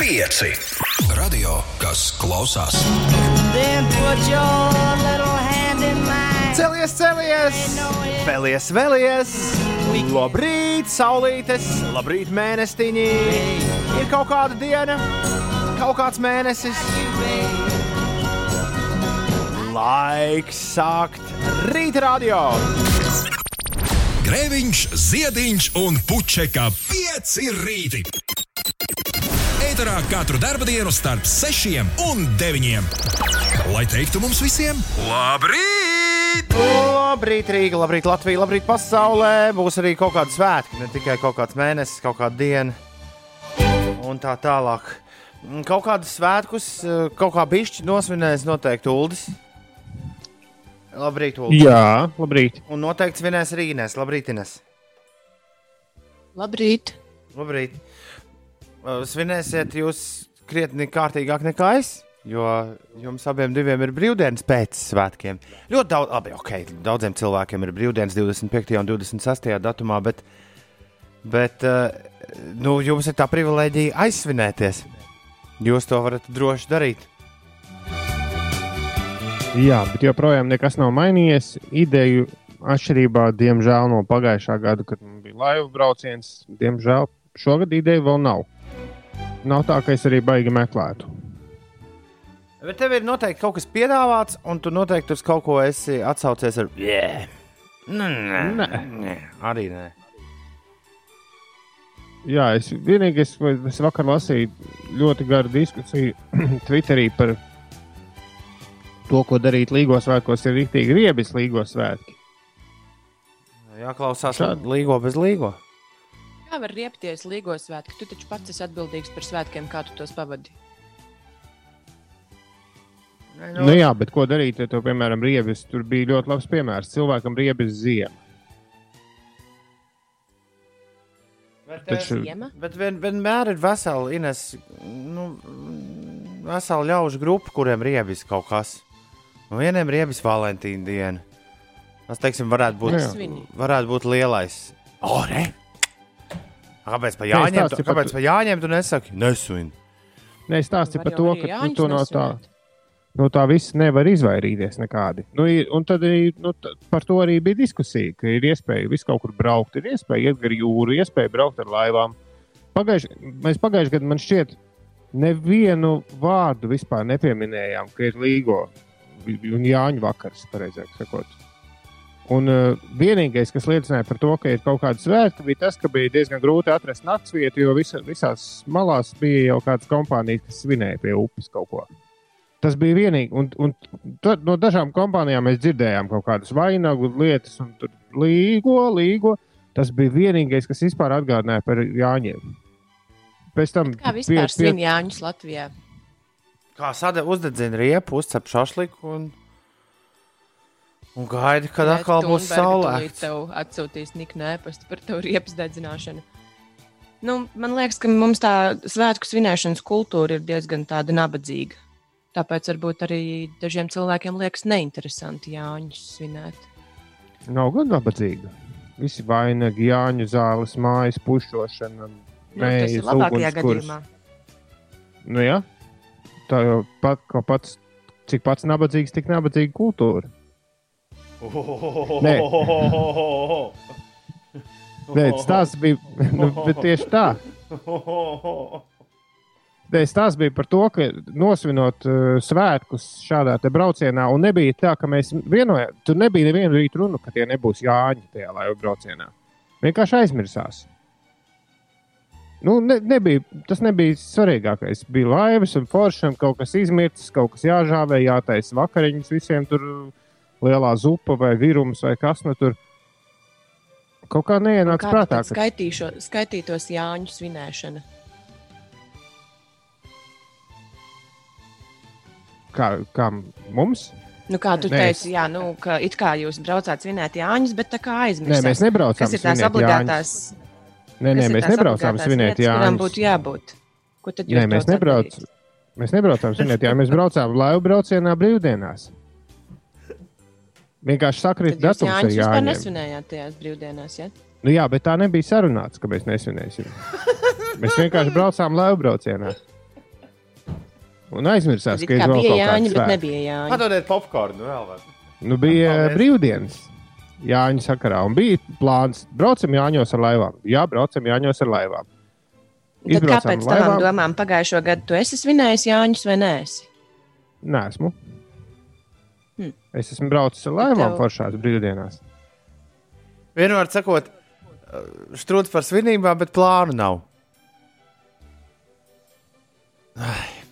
Pieci. Radio, kas klausās. Celies, celies! Vēlies, vēlies! Labrīt, saulītes! Labrīt, mēnestiņi! Ir kaut kāda diena, kaut kāds mēnesis. Laiks sākt rīta radio! Grēviņš, ziediņš un puķeka pieci rīti. Eterā katru dienu starp sešiem un deviņiem. Lai teiktu mums visiem, labrīt! Labrīt, Rīga, labrīt, Latvija, labrīt, pasaulē! Būs arī kaut kāda svētki, ne tikai kaut kāds mēnesis, kaut kāda diena un tā tālāk. Kaut kādus svētkus, kaut kā bišķi nosvinēs noteikti Uldis. Labrīt, Ulu. Jā, labrīt. Un noteikti svinēs arī Ines. Labrīt, Ines. Labrīt! Labrīt. Uh, Svinēsiet jūs krietni kārtīgāk nekā es, jo jums abiem ir brīvdienas pēc svētkiem. Ļoti daudz, labi, ok, daudziem cilvēkiem ir brīvdienas 25. un 26. datumā, bet, bet uh, nu, jums ir tā privilēģija aizsvinēties. Jūs to varat droši darīt. Jā, bet joprojām nekas nav mainījies. Ideju atšķirībā, diemžēl, no pagājušā gada, kad bija laivu brauciens, diemžēl šogad ideja vēl nav. Nav tā, ka es arī baigi meklētu. Bet tev ir noteikti kaut kas piedāvāts, un tu noteikti uz kaut ko esi atsaucies ar yeah. Nē, nē, Nē. arī nē. Jā, es vienīgais, es vakar lasīju, ļoti garu diskusiju Twitterī par to, ko darīt Līgos svētkos, ir rīktīgi riebis Līgos svētki. Jāklausās Šādi. līgo bez līgo. Kā var riepties Līgos svētki? Tu taču pats esi atbildīgs par svētkiem, kā tu tos pavadi. Nē, Nu, jā, bet ko darīt, ja tev, piemēram, riebis, tur bija ļoti labs piemērs. Cilvēkam riebis ziema. Bet, Taču- Ziema? bet vien, vienmēr ir vesela, Ines, nu, vesela ļaužu grupa, kuriem riebis kaut kas. Un vieniem riebis Valentīna diena. Tas, teiksim, varētu būt, varētu būt lielais. O, ne? Kāpēc pa Nē, Jāņiem, tu, stāsti par kāpēc to- pa Jāņiem tu nesaki? Nesvin. Nē, Var par to, ka nu, Jāņus to no tā, no tā viss nevar izvairīties nekādi. Nu, ir- un tad arī, nu, par to arī bija diskusija, ka ir iespēja visu kaut kur braukt, ir iespēja iet gar jūru, iespēja braukt ar laivām. Pagaiž, mēs pagājušajā gadā man šķiet, nevienu vārdu vispār nepieminējām, ka ir Līgo un Jāņu vakars, pareizāk sakot. Un uh, vienīgais, kas liecināja par to, ka ir kaut kāda svētki, bija tas, ka bija diezgan grūti atrast naktsvietu, jo visa, visās malās bija jau kādas kompānijas, kas svinēja pie upes kaut ko. Tas bija vienīgi. Un, un tad no dažām kompānijām mēs dzirdējām kaut kādas vainagu lietas, un tur līgo, līgo. Tas bija vienīgais, kas vispār atgādināja par Jāņiem. Pēc tam Kā vispār svin Jāņus Latvijā? Kā sada uzdedzina riepu, uzcep šašliku un, un gaida, kad Nē, atkal būs Thunberga saulē. tūlīt Tev atsūtīs niknu ēpastu par tavu riepas dedzināšanu. Nu, man liekas, ka mums tā svētku svinēšanas kultūra ir diezgan tāda nabadzīga. Tāpēc varbūt arī dažiem cilvēkiem liekas neinteresanti Jāņus svinēt. Nav gan nabadzīga. Visi vainagi, Jāņu zāles, mājas pušošana. Nu, tas ir Mējas, labākajā ugunskurs. gadījumā. Nu, jā, tā jau pat, pats, cik pats nabadzīgs, tik nabadzīga kultūra. Nē. Nē, tas bija nu, tieši tā. Nē, tas bija par to, ka nosvinot uh, svētkus šādā braucienā, un nebija tā, ka mēs vienojām, tur nebija neviena rīta runa, ka tie nebūs Jāņi tajā laivu braucienā. Vienkārši aizmirsās. Nu, ne, nebija, tas nebija svarīgākais. Bija laivas un foršam, kaut kas izmirts, kaut kas jāžāvē, jātaisa vakariņas visiem tur lielā zupa vai virums vai kas nu tur. Kaut kā neienāca Kā prātā, ka skaitīšo, skaitītos Jāņu svinēšana? kā, kā mums. Nu, kā tu Nē, teici, jā, nu, ka it kā jūs braucāt svinēt Jāņus, bet tā kā Nē, aizmirsāt. mēs nebraucām Kas ir tās obligātās? Jāņus. Nē, nē, mēs nebraucām svinēt lietas, kurām Jāņus. būtu jābūt. Ko tad jūs Nē, mēs nebraucām. Mēs nebraucām svinēt Jāņus. Mēs braucām laivu braucienā brīvdienās. Vienkārši jūs datums ar Jāņus vispār nesvinējāt tajās brīvdienās, ja? Nu, jā, bet tā nebija sarunāts, ka mēs nesvinēsim. Mēs vienkārši braucām laivu braucienā. Un aizmirsās, ka ir vēl bija kaut bet svētki. nebija Jāņa. Padodiet popkornu vēl. vai? Nu, bija Paldies. brīvdienas Jāņa sakarā. Un bija plāns, braucam Jāņos ar laivām. Jā, braucam Jāņos ar laivām. Tad kāpēc tavām domām pagājušo gadu tu esi svinējis Jāņus vai nē? Nē, esmu. Hmm. Es esmu braucis ar laivām tev- foršās brīvdienās. Vienmēr sakot, strūds par svinībām, bet plānu nav.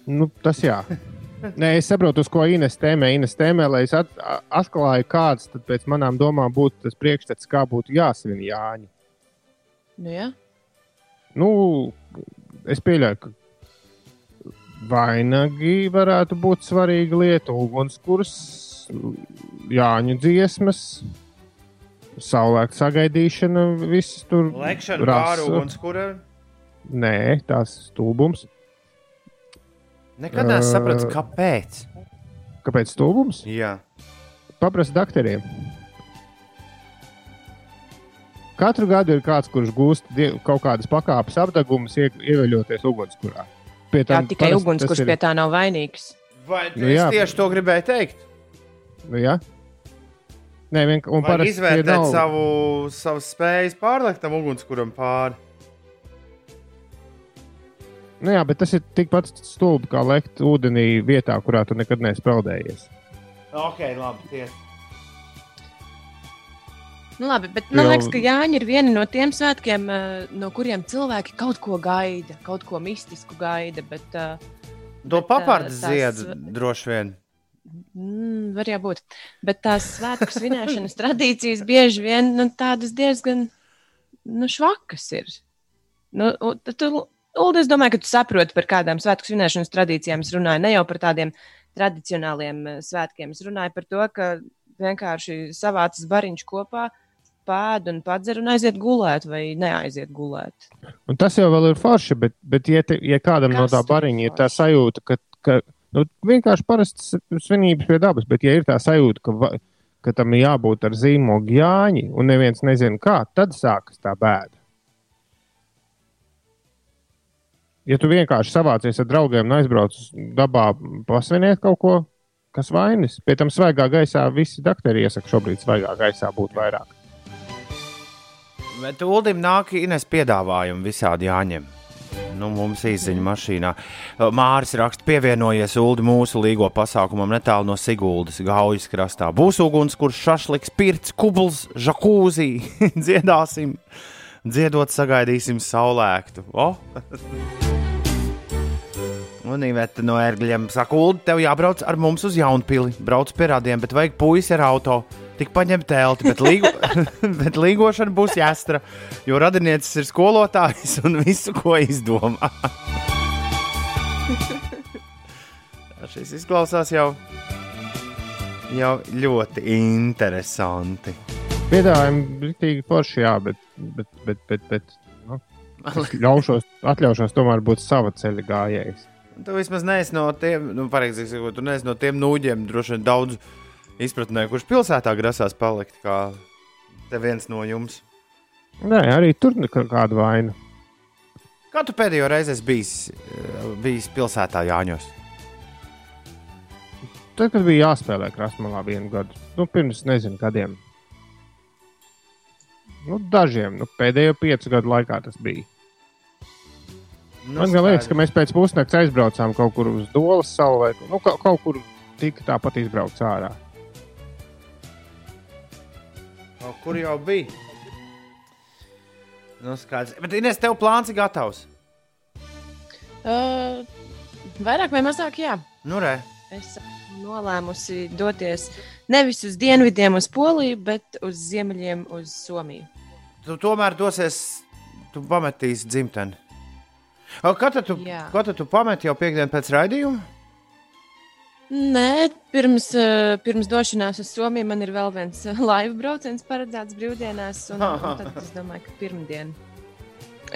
Nu, tas jā. Nē, es saprotu, uz ko Ines tēmē. Ines tēmē, lai es at, atklāju, kāds tad pēc manām domām būtu tas priekšstats, kā būtu jāsvin Jāņa. Nu, jā. Nu, es pieļauju, ka vainagi varētu būt svarīga lieta. Ugunskurs, Jāņu dziesmas, saulēkta sagaidīšana, viss tur Lekšana rasa. pāri ugunskura. Nē, tās stulbums. Nekad nesapratu, Ā. kāpēc. Kāpēc stulbums? Jā. Paprasti doktoriem. Katru gadu ir kāds, kurš gūst kaut kādas pakāpes apgabumus, ieveļoties ugunskurā. Pie Jā, tikai parasti uguns, tas kurš ir- pie tā nav vainīgs. Vai Nu nu, es jā. tieši to gribēju teikt? Nu, jā. Nē, vienkārši. Parasti izvērtēt nav- savu, savas spējas pārliekt tam ugunskuram pāri? Nu, jā, bet tas ir tikpat stulbi kā lekt ūdenī vietā, kurā tu nekad neesi peldējies. Ok, labi. Tie. Nu, labi, bet man Jau- liekas, ka Jāņa ir viena no tiem svētkiem, eh, no kuriem cilvēki kaut ko gaida, kaut ko mistisku gaida. Bet, uh, To Bet, papardu tās- ziedu droši vien. Mm, var jau būt. Bet tās svētku svinēšanas tradīcijas bieži vien nu, tādas diezgan nu, švakas ir. Nu, tu, Ulda, es domāju, ka tu saproti, par kādām svētku svinēšanas tradīcijām es runāju. Ne jau par tādiem tradicionāliem eh, svētkiem. Es runāju par to, ka vienkārši savācas bariņš kopā, pēd un padzer un aiziet gulēt vai neaiziet gulēt. Un tas jau ir forši, bet, bet ja, te, ja kādam no Kas tā tur ir bariņa ir tā sajūta, ka, ka nu, vienkārši parastas svinības pie dabas, bet ja ir tā sajūta, ka, va- ka tam ir jābūt ar zīmogu Jāņi, un neviens nezina kā, tad sākas tā bēda. Ja tu vienkārši savācies ar draugiem un aizbrauc dabā, pasviniet kaut ko, kas vainas. Pie tam svaigā gaisā visi doktori iesaka šobrīd svaigā gaisā būt vairāk. Bet Ulim nāk Ines piedāvājumu visādi jāņem. Nu, mums īsiņa mašīnā. Māris raksta, pievienojies Ulu mūsu līgo pasākumam netālu no Siguldas, Gaujas krastā. Būs uguns, kurš šašliks, pirts, kubls, žakūzī. Dziedāsim, dziedot, sagaidīsim saulēktu. O! Un Iveta no ērgļiem saka, Ulu, tev jābrauc ar mums uz Jaunpili. Brauc pie rādiem, bet vajag puisi ar auto. Tik paņemt telti, bet, līgo, bet līgošana būs jāstra, jo radiniecis ir skolotājs un visu, ko izdomā. Šis izklausās jau, jau ļoti interesanti. Piedāvājumi bija forši, jā, bet, bet, bet, bet, bet nu, ļaušos, atļaušos tomēr būt sava ceļa gājējs. Tu vismaz neesi no tiem, nu, pareizi sakot, tu neesi no tiem nūģiem, droši vien daudz izpratnē, kurš pilsētā grasās palikt, kā te viens no jums. Nē, arī tur nekā- kāda vaina. Kā tu pēdējo reizi esi bijis, eh, bijis pilsētā Jāņos? Tad, kad bija jāspēlē krastmalā vienu gadu, nu, pirms nezinu, kādiem. Nu, dažiem, nu, pēdējo piecu gadu laikā tas bija. Nu, Man liekas, ka mēs pēc pusnakts aizbraucām kaut kur uz Dolas salu vai nu, kaut, kur tika tāpat izbraukts ārā. Kaut kur jau bija. Nu, skaidrs. Bet, Ines, tev plāns ir gatavs. Uh, vairāk vai mazāk, jā. Nu, re. Es nolēmusi doties nevis uz dienvidiem, uz Poliju, bet uz ziemeļiem, uz Somiju. Tu tomēr dosies, tu pametīsi dzimteni. O, Kad tad tu, tu pameti jau piekdienu pēc raidījuma? Nē, pirms, eh, pirms došanās uz Somiju man ir vēl viens eh, laivu brauciens paredzēts brīvdienās, un, un tad es domāju, ka pirmdien.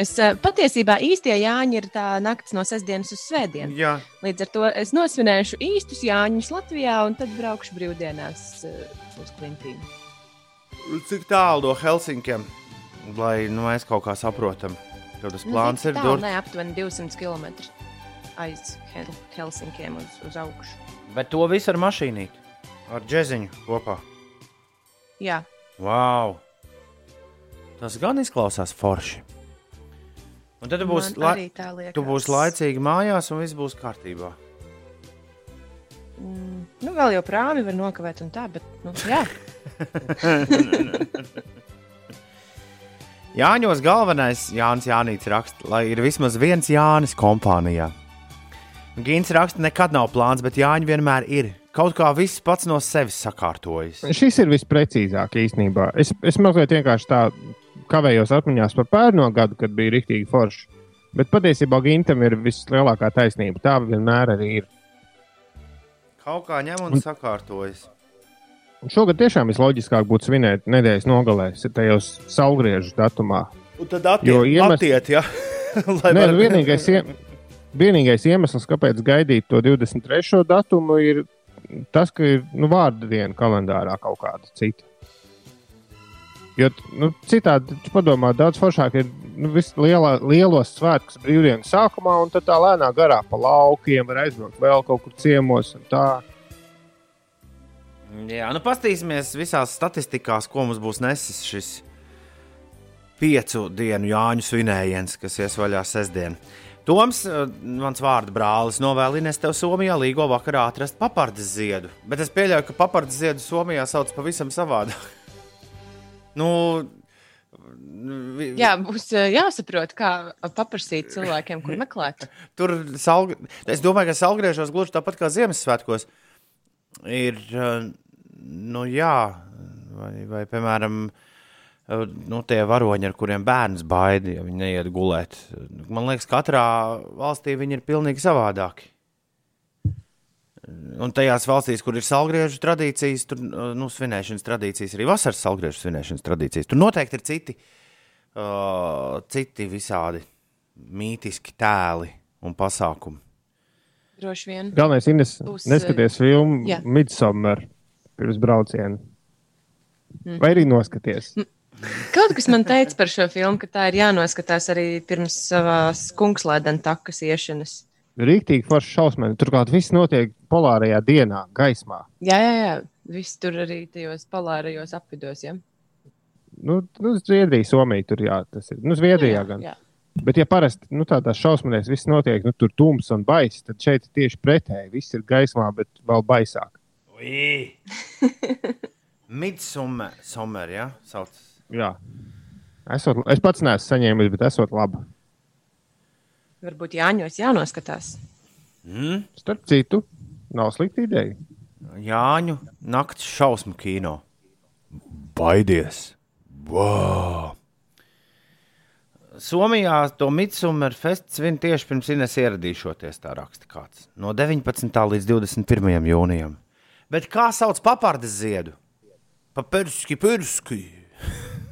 Es eh, patiesībā īstie Jāņi ir tā naktis no sestdienas uz svētdienu. Jā. Līdz ar to es nosvinēšu īstus Jāņus Latvijā, un tad braukšu brīvdienās uz Klimtīnu. Cik tālu no Helsinkiem, lai nu, mēs kaut kā saprotam, ka tas plāns ir tālu, dur... ne aptuveni 200 km. aiz Hel Helsinkiem uz, uz augšu. Bet to visu ar mašīnīti, ar džeziņu kopā. Jā, Wow! Tas gan izklausās forši. Un tad tu būsi, la... arī tā liekas. tu būsi laicīgi mājās, un viss būs kārtībā. Mm, nu, vēl jau prāmi var nokavēt un tā, bet, nu, jā. Jāņos galvenais Jānis Jānis raksta, lai ir vismaz viens Jānis kompānijā. Gins raksta, nekad nav plāns, bet Jāņa vienmēr ir. Kaut kā viss pats no sevis sakārtojas. Šis ir visprecīzāk īstenībā. Es, es mazliet vienkārši tā kavējos atmiņās par pērno gadu, kad bija rīktīgi forši. Bet patiesībā Gintam ir vislielākā taisnība. Tā vienmēr arī ir. Kaut kā ņem un sakārtojas. Un šogad tiešām visloģiskāk būtu svinēt nedēļas nogalē, tajos saulgriežu datumā. Un tad attiet ja? Lai Nē, var- vienīgais, ie... vienīgais iemesls, kāpēc gaidīt to 23. datumu, ir tas, ka ir nu, vārdu diena kalendārā kaut kāda cita. Jo nu, citādi, padomā, daudz foršāk ir nu, lielā, lielos svētkus brīvdienu sākumā, un tad tā lēnā garā pa laukiem var aizbraukt vēl kaut kur ciemos. Jā, nu paskatīsimies visās statistikās, ko mums būs nesis šis piecu dienu Jāņu svinējiens, kas ies vaļā sestdien. Toms, eh, mans vārds brālis, novēlinies tev Somijā līgo vakarā atrast papardes ziedu. Bet es pieļauju, ka papardes ziedu Somijā sauc pavisam savādāk. nu, jā, būs eh, jāsaprot, kā paprasīt cilvēkiem, kur meklēt. Tur salg... es domāju, ka salgriežos gluži tāpat kā Ziemassvētkos. Ir, eh, nu jā, vai, vai piemēram, eh, nu, tie varoņi, ar kuriem bērns baida, ja viņi neiet gulēt. Man liekas, katrā valstī viņi ir pilnīgi savādāki. Un tajās valstīs, kur ir salgriežu tradīcijas, tur nu, svinēšanas tradīcijas, arī vasaras salgriežu svinēšanas tradīcijas. Tur noteikti ir citi, uh, citi visādi mītiski tēli un pasākumi. Droši vien. Galvenais ir neskaties filmu jā. Midsummer pirms brauciena. Mhm. Vai arī noskaties? Kaut kas man teica par šo filmu, ka tā ir jānoskatās arī pirms savās kungslēdena takas iešanas. Rīktīgi forši šausmīgi. Turklāt viss notiek polārajā dienā, gaismā. Jā, jā, jā. Viss tur arī tajos polārajos apvidos. Ja? Nu, nu Zviedrija, Somija tur jā, tas ir. Nu, Zviedrijā jā, gan. jā. Bet, ja parasti nu, tādās šausmās viss notiek, nu, tur tums un baiss, tad šeit ir tieši pretēji. Viss ir gaismā, bet vēl baisāk. Midsummer, summer, ja? Sauc. Jā. Esot, es pats neesmu saņēmis, bet esot labi. Varbūt Jāņos jānoskatās. Mm? Starp citu, nav slikta ideja. Jāņu nakts šausmu kino. Baidies! Wow! Somijā to Midsummer Fest svin tieši pirms Ines ieradīšoties, tā raksta kāds. No 19. līdz 21. jūnijam. Bet kā sauc papardes ziedu? Papirski, pirski.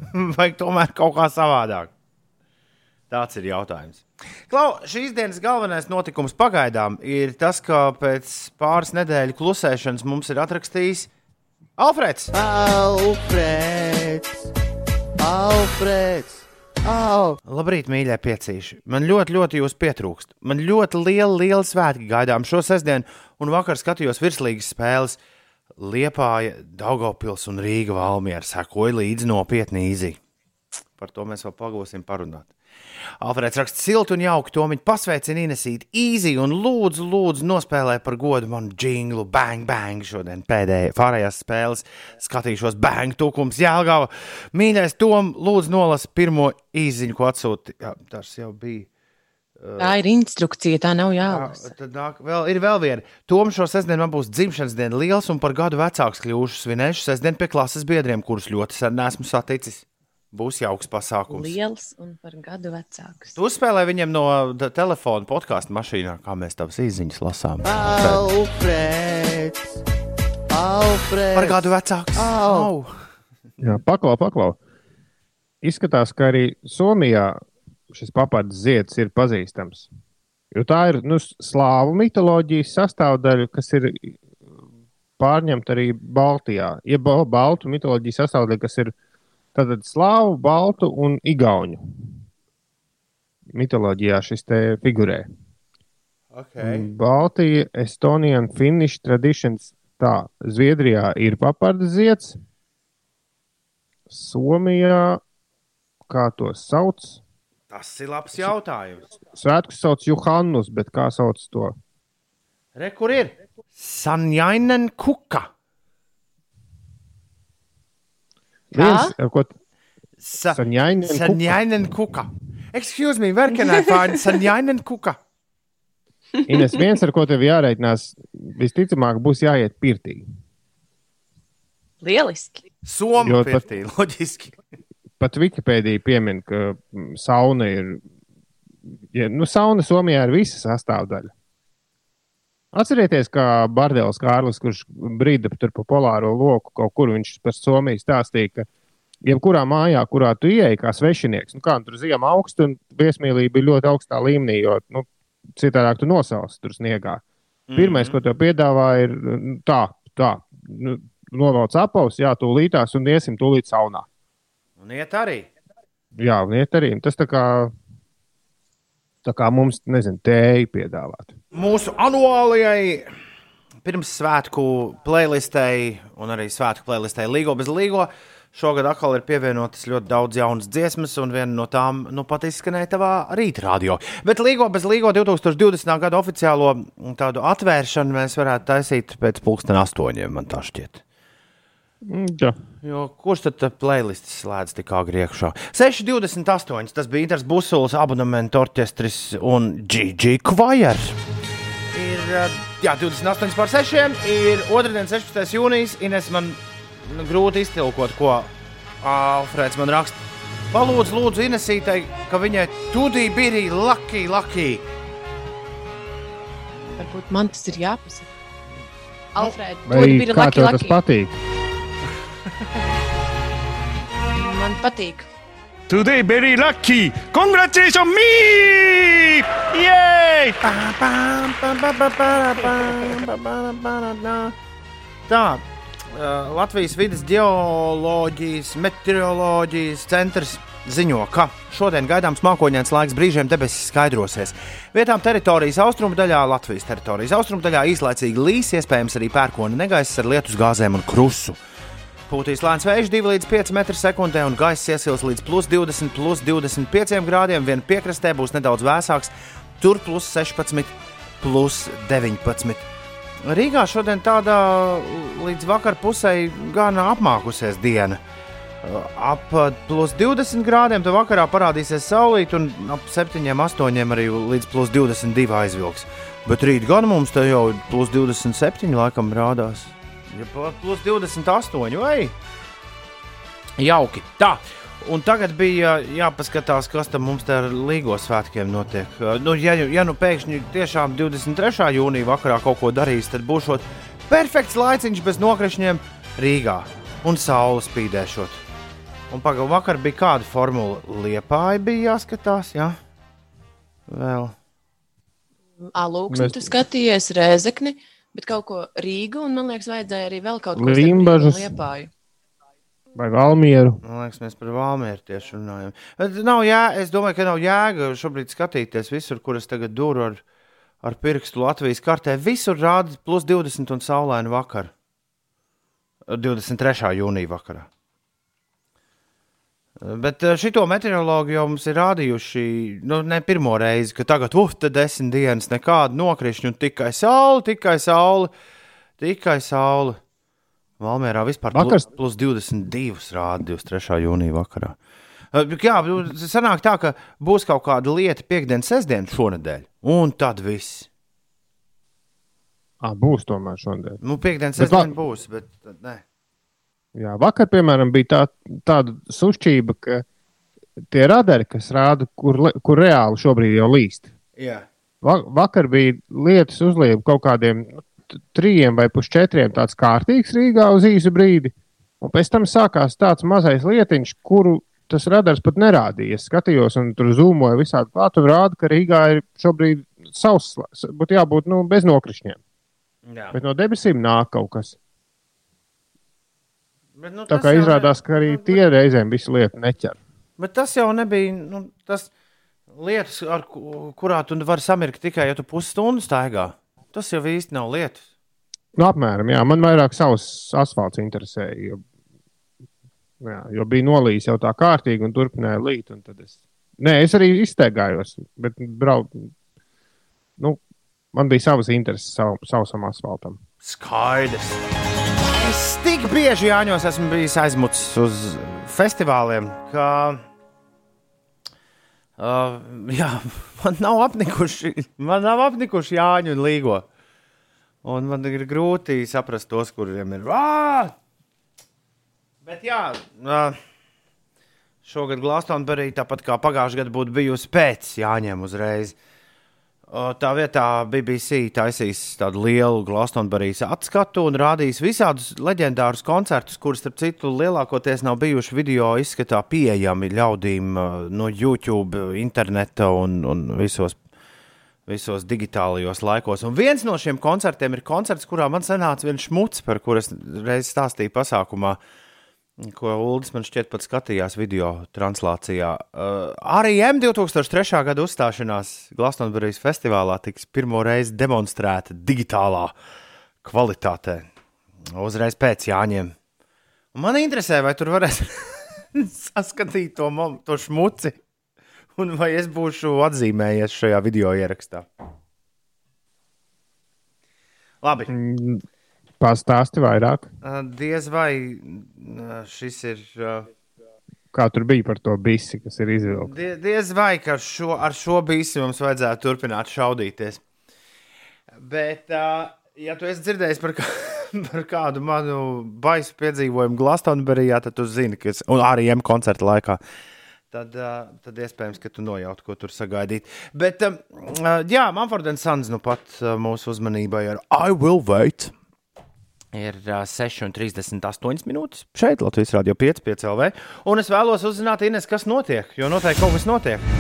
Vai tomēr kaut kā savādāk? Tāds ir jautājums. Klau, šīs dienas galvenais notikums pagaidām ir tas, ka pēc pāris nedēļu klusēšanas mums ir atrakstījis Alfreds. Alfreds! Alfreds! Au! Labrīt, mīļie piecīši. Man ļoti, ļoti jūs pietrūkst. Man ļoti liela, liela svētki gaidām šo sestdienu, un vakar skatījos virslīgas spēles. Liepāja, Daugopils un Rīga Valmiera sekoja līdzi nopietni īzī. Par to mēs vēl pagūsim parunāt. Alfrēds raksta siltu un jauku, to viņa pasveicina Inesīt īzī un lūdzu, lūdzu, nospēlē par godu manu jinglu, bang, bang, šodien pēdējā, pārējās spēles skatīšos, bang, tukums, jēlgava. Mīļais Tom, lūdzu, nolasi pirmo īziņu, ko atsūti. Jā, tas jau bija. Tā ir instrukcija, tā nav Jā, jālasa. tad nāk, vēl, ir vēl viena. Tom šo sestdienu man būs dzimšanas diena liels un par gadu vecāks kļūšu. Svinēšu sestdienu pie klases biedriem, kurus ļoti sen nesmu saticis. Būs jauks pasākums. Liels un par gadu vecāks. Tu uzspēlē viņam no telefona podkāstu mašīnā, kā mēs tavas īsiņas lasām. Alfreds! Alfreds! Par gadu vecāks. Au. Au. Jā, paklau, paklau. Izskatās, ka arī Somijā šis papards zieds ir pazīstams. Jo tā ir nu, slāvu mitoloģijas sastāvdaļa, kas ir pārņemta arī Baltijā. Ir ba baltu mitoloģijas sastāvdaļa, kas ir tātad slāvu, baltu un igauņu mitoloģijā šis te figurē. Okay. Baltija, Estonija un Finnish traditions. Tā, Zviedrijā ir papardes zieds. Somijā, kā to sauc? Tas ir labs jautājums. Svētkus sauc Johannus, bet kā sauc to? Re, kur ir? Sanjainen kuka. Viens, ko Sa Sanjainen kuka. Sanjainen kuka. Excuse me, where can I find Sanjainen kuka? Ines, viens, ar ko tev jārēķinās, visticamāk, būs jāiet pirtī. Lieliski. Somu Jo pat- pirtī, loģiski. Pat Wikipēdija piemin, ka mm, sauna ir. Ja, nu, sauna Somijā ir visa sastāvdaļa. Atcerieties, kā Bardēls Kārlis, kurš brīdi tur pa polāro loku kaut kur viņš par Somiju stāstīja, ka jebkurā mājā, kurā tu ieej kā svešinieks, nu kā nu, tur ziemā augstu un viesmīlība ir ļoti augstā līmenī, jo nu, citādāk tu nosauc tur sniegā. Pirmais, ko tev piedāvā, ir nu, tā, tā. Nu, Novelc apavus, jā, tūlītās un iesim tūlīt saunā. Un iet arī. Jā, un iet arī. Tas tā kā, tā kā mums, nezinu, tēju piedāvāt. Mūsu anuālajai pirmssvētku playlistei un arī svētku playlistei Līgo bez Līgo. Šogad atkal ir pievienotas ļoti daudz jaunas dziesmas, un viena no tām nu, pat izskanēja tavā rītdienā. Bet Līgo bez Līgo 2020. gada oficiālo tādu atvēršanu mēs varētu taisīt pēc pulksten astoņiem, man tā šķiet. Mm, Jā, Jo, kurš tad tā playlists slēdz tik agri iekšā? 6,28. Tas bija Inters Busuls, abonementu orķestris un GG Choir. Ir eh, jā, 28 pār 6. Ir otrdien, 16. jūnijas. Ines man nu, grūti iztilkot, ko Alfrēds man raksta. Palūdzu, lūdzu, Inesītai, ka viņai tudī bija lucky, lucky. Varbūt man tas ir jāpasaka. Kā laki, tev tas laki. patīk? Man patīk. Today very lucky! Congratulations me! Yay! Tā, Latvijas vidas geoloģijas, meteoroloģijas centrs ziņo, ka šodien gaidāms mākoņdienas laiks, brīžiem debesis skaidrosies. Vietām teritorijas austrumu daļā, Latvijas teritorijas austrumu daļā īslaicīgi līs, iespējams arī pērkona negaiss ar lietus gāzēm un krusu. Pūtīs lēns vējš 2 līdz 5 m2 un gaisa iesils līdz plus 20, plus 25 grādiem. Vien piekrastē būs nedaudz vēsāks, tur plus 16, plus 19. Rīgā šodien tāda līdz vakar pusē gan apmākusies diena. Ap plus 20 grādiem tad vakarā parādīsies saulīt, un ap 7, 8 arī līdz plus 22 aizvilks. Bet rīt gan mums te jau plus 27 laikam rādās. Ja plus 28, vai? Jauki. Tā. Un tagad bija jāpaskatās, kas tam mums te ar Līgo svētkiem notiek. Nu, ja, ja nu pēkšņi tiešām 23. jūnija vakarā kaut ko darīs, tad būs perfekts laiciņš bez nokrišņiem Rīgā un saules spīdēšot. Un pagaidā vakar bija kāda formula. Liepāja bija jāskatās, jā. Vēl. Alūks, Mēs- tu skatījies Rēzekni, bet kaut ko Rīgu, un man liekas, vajadzēja arī vēl kaut ko. Liepāju. Vai Valmieru? Man liekas, mēs par Valmieru tieši runājam. Bet nav jā, es domāju, ka nav jēga šobrīd skatīties visur, kur es tagad dūru ar, ar pirkstu Latvijas kartē. Visur rāda plus 20 un saulaini vakar. 23. jūnija vakarā. Bet eh, šito meteorologu jau mums ir rādījuši nu, ne pirmo reizi, ka tagad, uf, tad desmit dienas nekāda nokrišņa un tikai saule, tikai saule, tikai saule. Valmērā vispār Vakars- plus, plus 22 rāda 23. jūnija vakarā. Eh, Jā, nu, sanāk tā, ka būs kaut kāda lieta piekdien, sestdien šonadēļ, un tad viss. À, būs tomēr šodien. Nu, piekdien, Bet sestdien va- būs, bet ne. Jā, vakar, piemēram, bija tā, tāda sušķība, ka tie radari, kas rāda, kur, kur reāli šobrīd jau līst. Jā. Va vakar bija lietas uzliekta kaut kādiem t- trijiem vai pusčetriem, tāds kārtīgs Rīgā uz īsu brīdi. Un pēc tam sākās tāds mazais lietiņš, kuru tas radars pat nerādīja. Es skatījos, un tur zūmoja visādi klāt, un rāda, ka Rīgā ir šobrīd sauss, būtu jābūt nu, bez nokrišņiem. Jā. Bet no debesīm nāk kaut kas. Bet, nu, Tā kā izrādās, ka arī nu, tie reizēm visu lietu neķer. Bet tas jau nebija. Nu, tas, lietas, ar ku- kurā tu vari samirkt tikai, ja tu pusstundu staigā. Tas jau īsti nav lietas. Nu, apmēram, jā, man vairāk savs asfalts interesēja. Jo, jā, jo bija nolījis jau tā kārtīgi un turpināja līt. un Es, nē, es arī izteigājos, bet brau, nu, man bija savas intereses sav, savam asfaltam. Skaidrs. Es tik bieži Jāņos esmu bijis aizmucis uz festivāliem, ka uh, jā, man nav apnikuši, man nav apnikuši Jāņu un Līgo. Un man ir grūti saprast tos, kuriem ir. Ā! Bet jā, uh, šogad Glastonburī, tāpat kā pagājušajā gadā, būtu bijusi pēc Jāņiem uzreiz. O, Tā vietā BBC taisīs tādu lielu Glastonburijas atskatu un rādīs visādus leģendārus koncertus, kurus, starp citu, lielākoties nav bijuši video izskatā pieejami ļaudīm uh, no YouTube, interneta un, un visos, visos digitālajos laikos. Un viens no šiem koncertiem ir koncerts, kurā man sanāca viens šmuts, par kuru es reiz stāstīju pasākumā. Ko Ulas man šķiet pat skatījās video translācijā. Uh, arī M2003. gada uzstāšanās Glastonburgas festivālā tiks pirmo reizi demonstrēta digitālā kvalitātē. Uzreiz pēc Jāņiem. Un man interesē, vai tur varēs saskatīt to, mom- to šmuci, un vai es būšu atzīmējies šajā video ierakstā. Labi. Mm, Pastāsti vairāk, Uh, diez vai uh, šis ir. Uh, kā tur bija par to bisi, kas ir izvilkts. Die, diez vai šo, ar šo bīsi mums vajadzētu turpināt šaudīties. Bet, uh, ja tu esi dzirdējis par, kā, par kādu manu baisu piedzīvojumu Glastonburijā, tad tu zini, ka es, arī M koncerta laikā. Tad, uh, tad iespējams, ka tu nojauti, ko tur sagaidīt. Bet, uh, jā, Manfords Sons nu pat uh, mūsu uzmanībai ar I Will Wait. Ir uh, 6,38 minūtes šeit, Latvijas Rādio 5, 5 LV. Un es vēlos uzzināt, Ines, kas notiek, jo noteikti kaut kas notiek.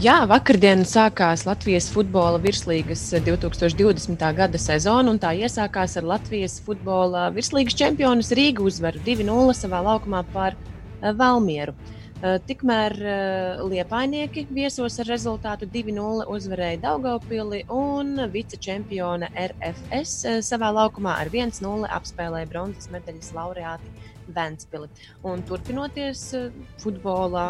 Jā, vakardien sākās Latvijas futbola virslīgas 2020. gada sezona, un tā iesākās ar Latvijas futbola virslīgas čempionus Rīgu uzvaru 2-0 savā laukumā par Valmieru. Uh, Tikmēr uh, Liepainieki viesos ar rezultātu 2-0 uzvarēja Daugaupili un vicečempione RFS uh, savā laukumā ar 1-0 apspēlēja bronzas medaļas laureāti Ventspili. Un turpinoties futbolā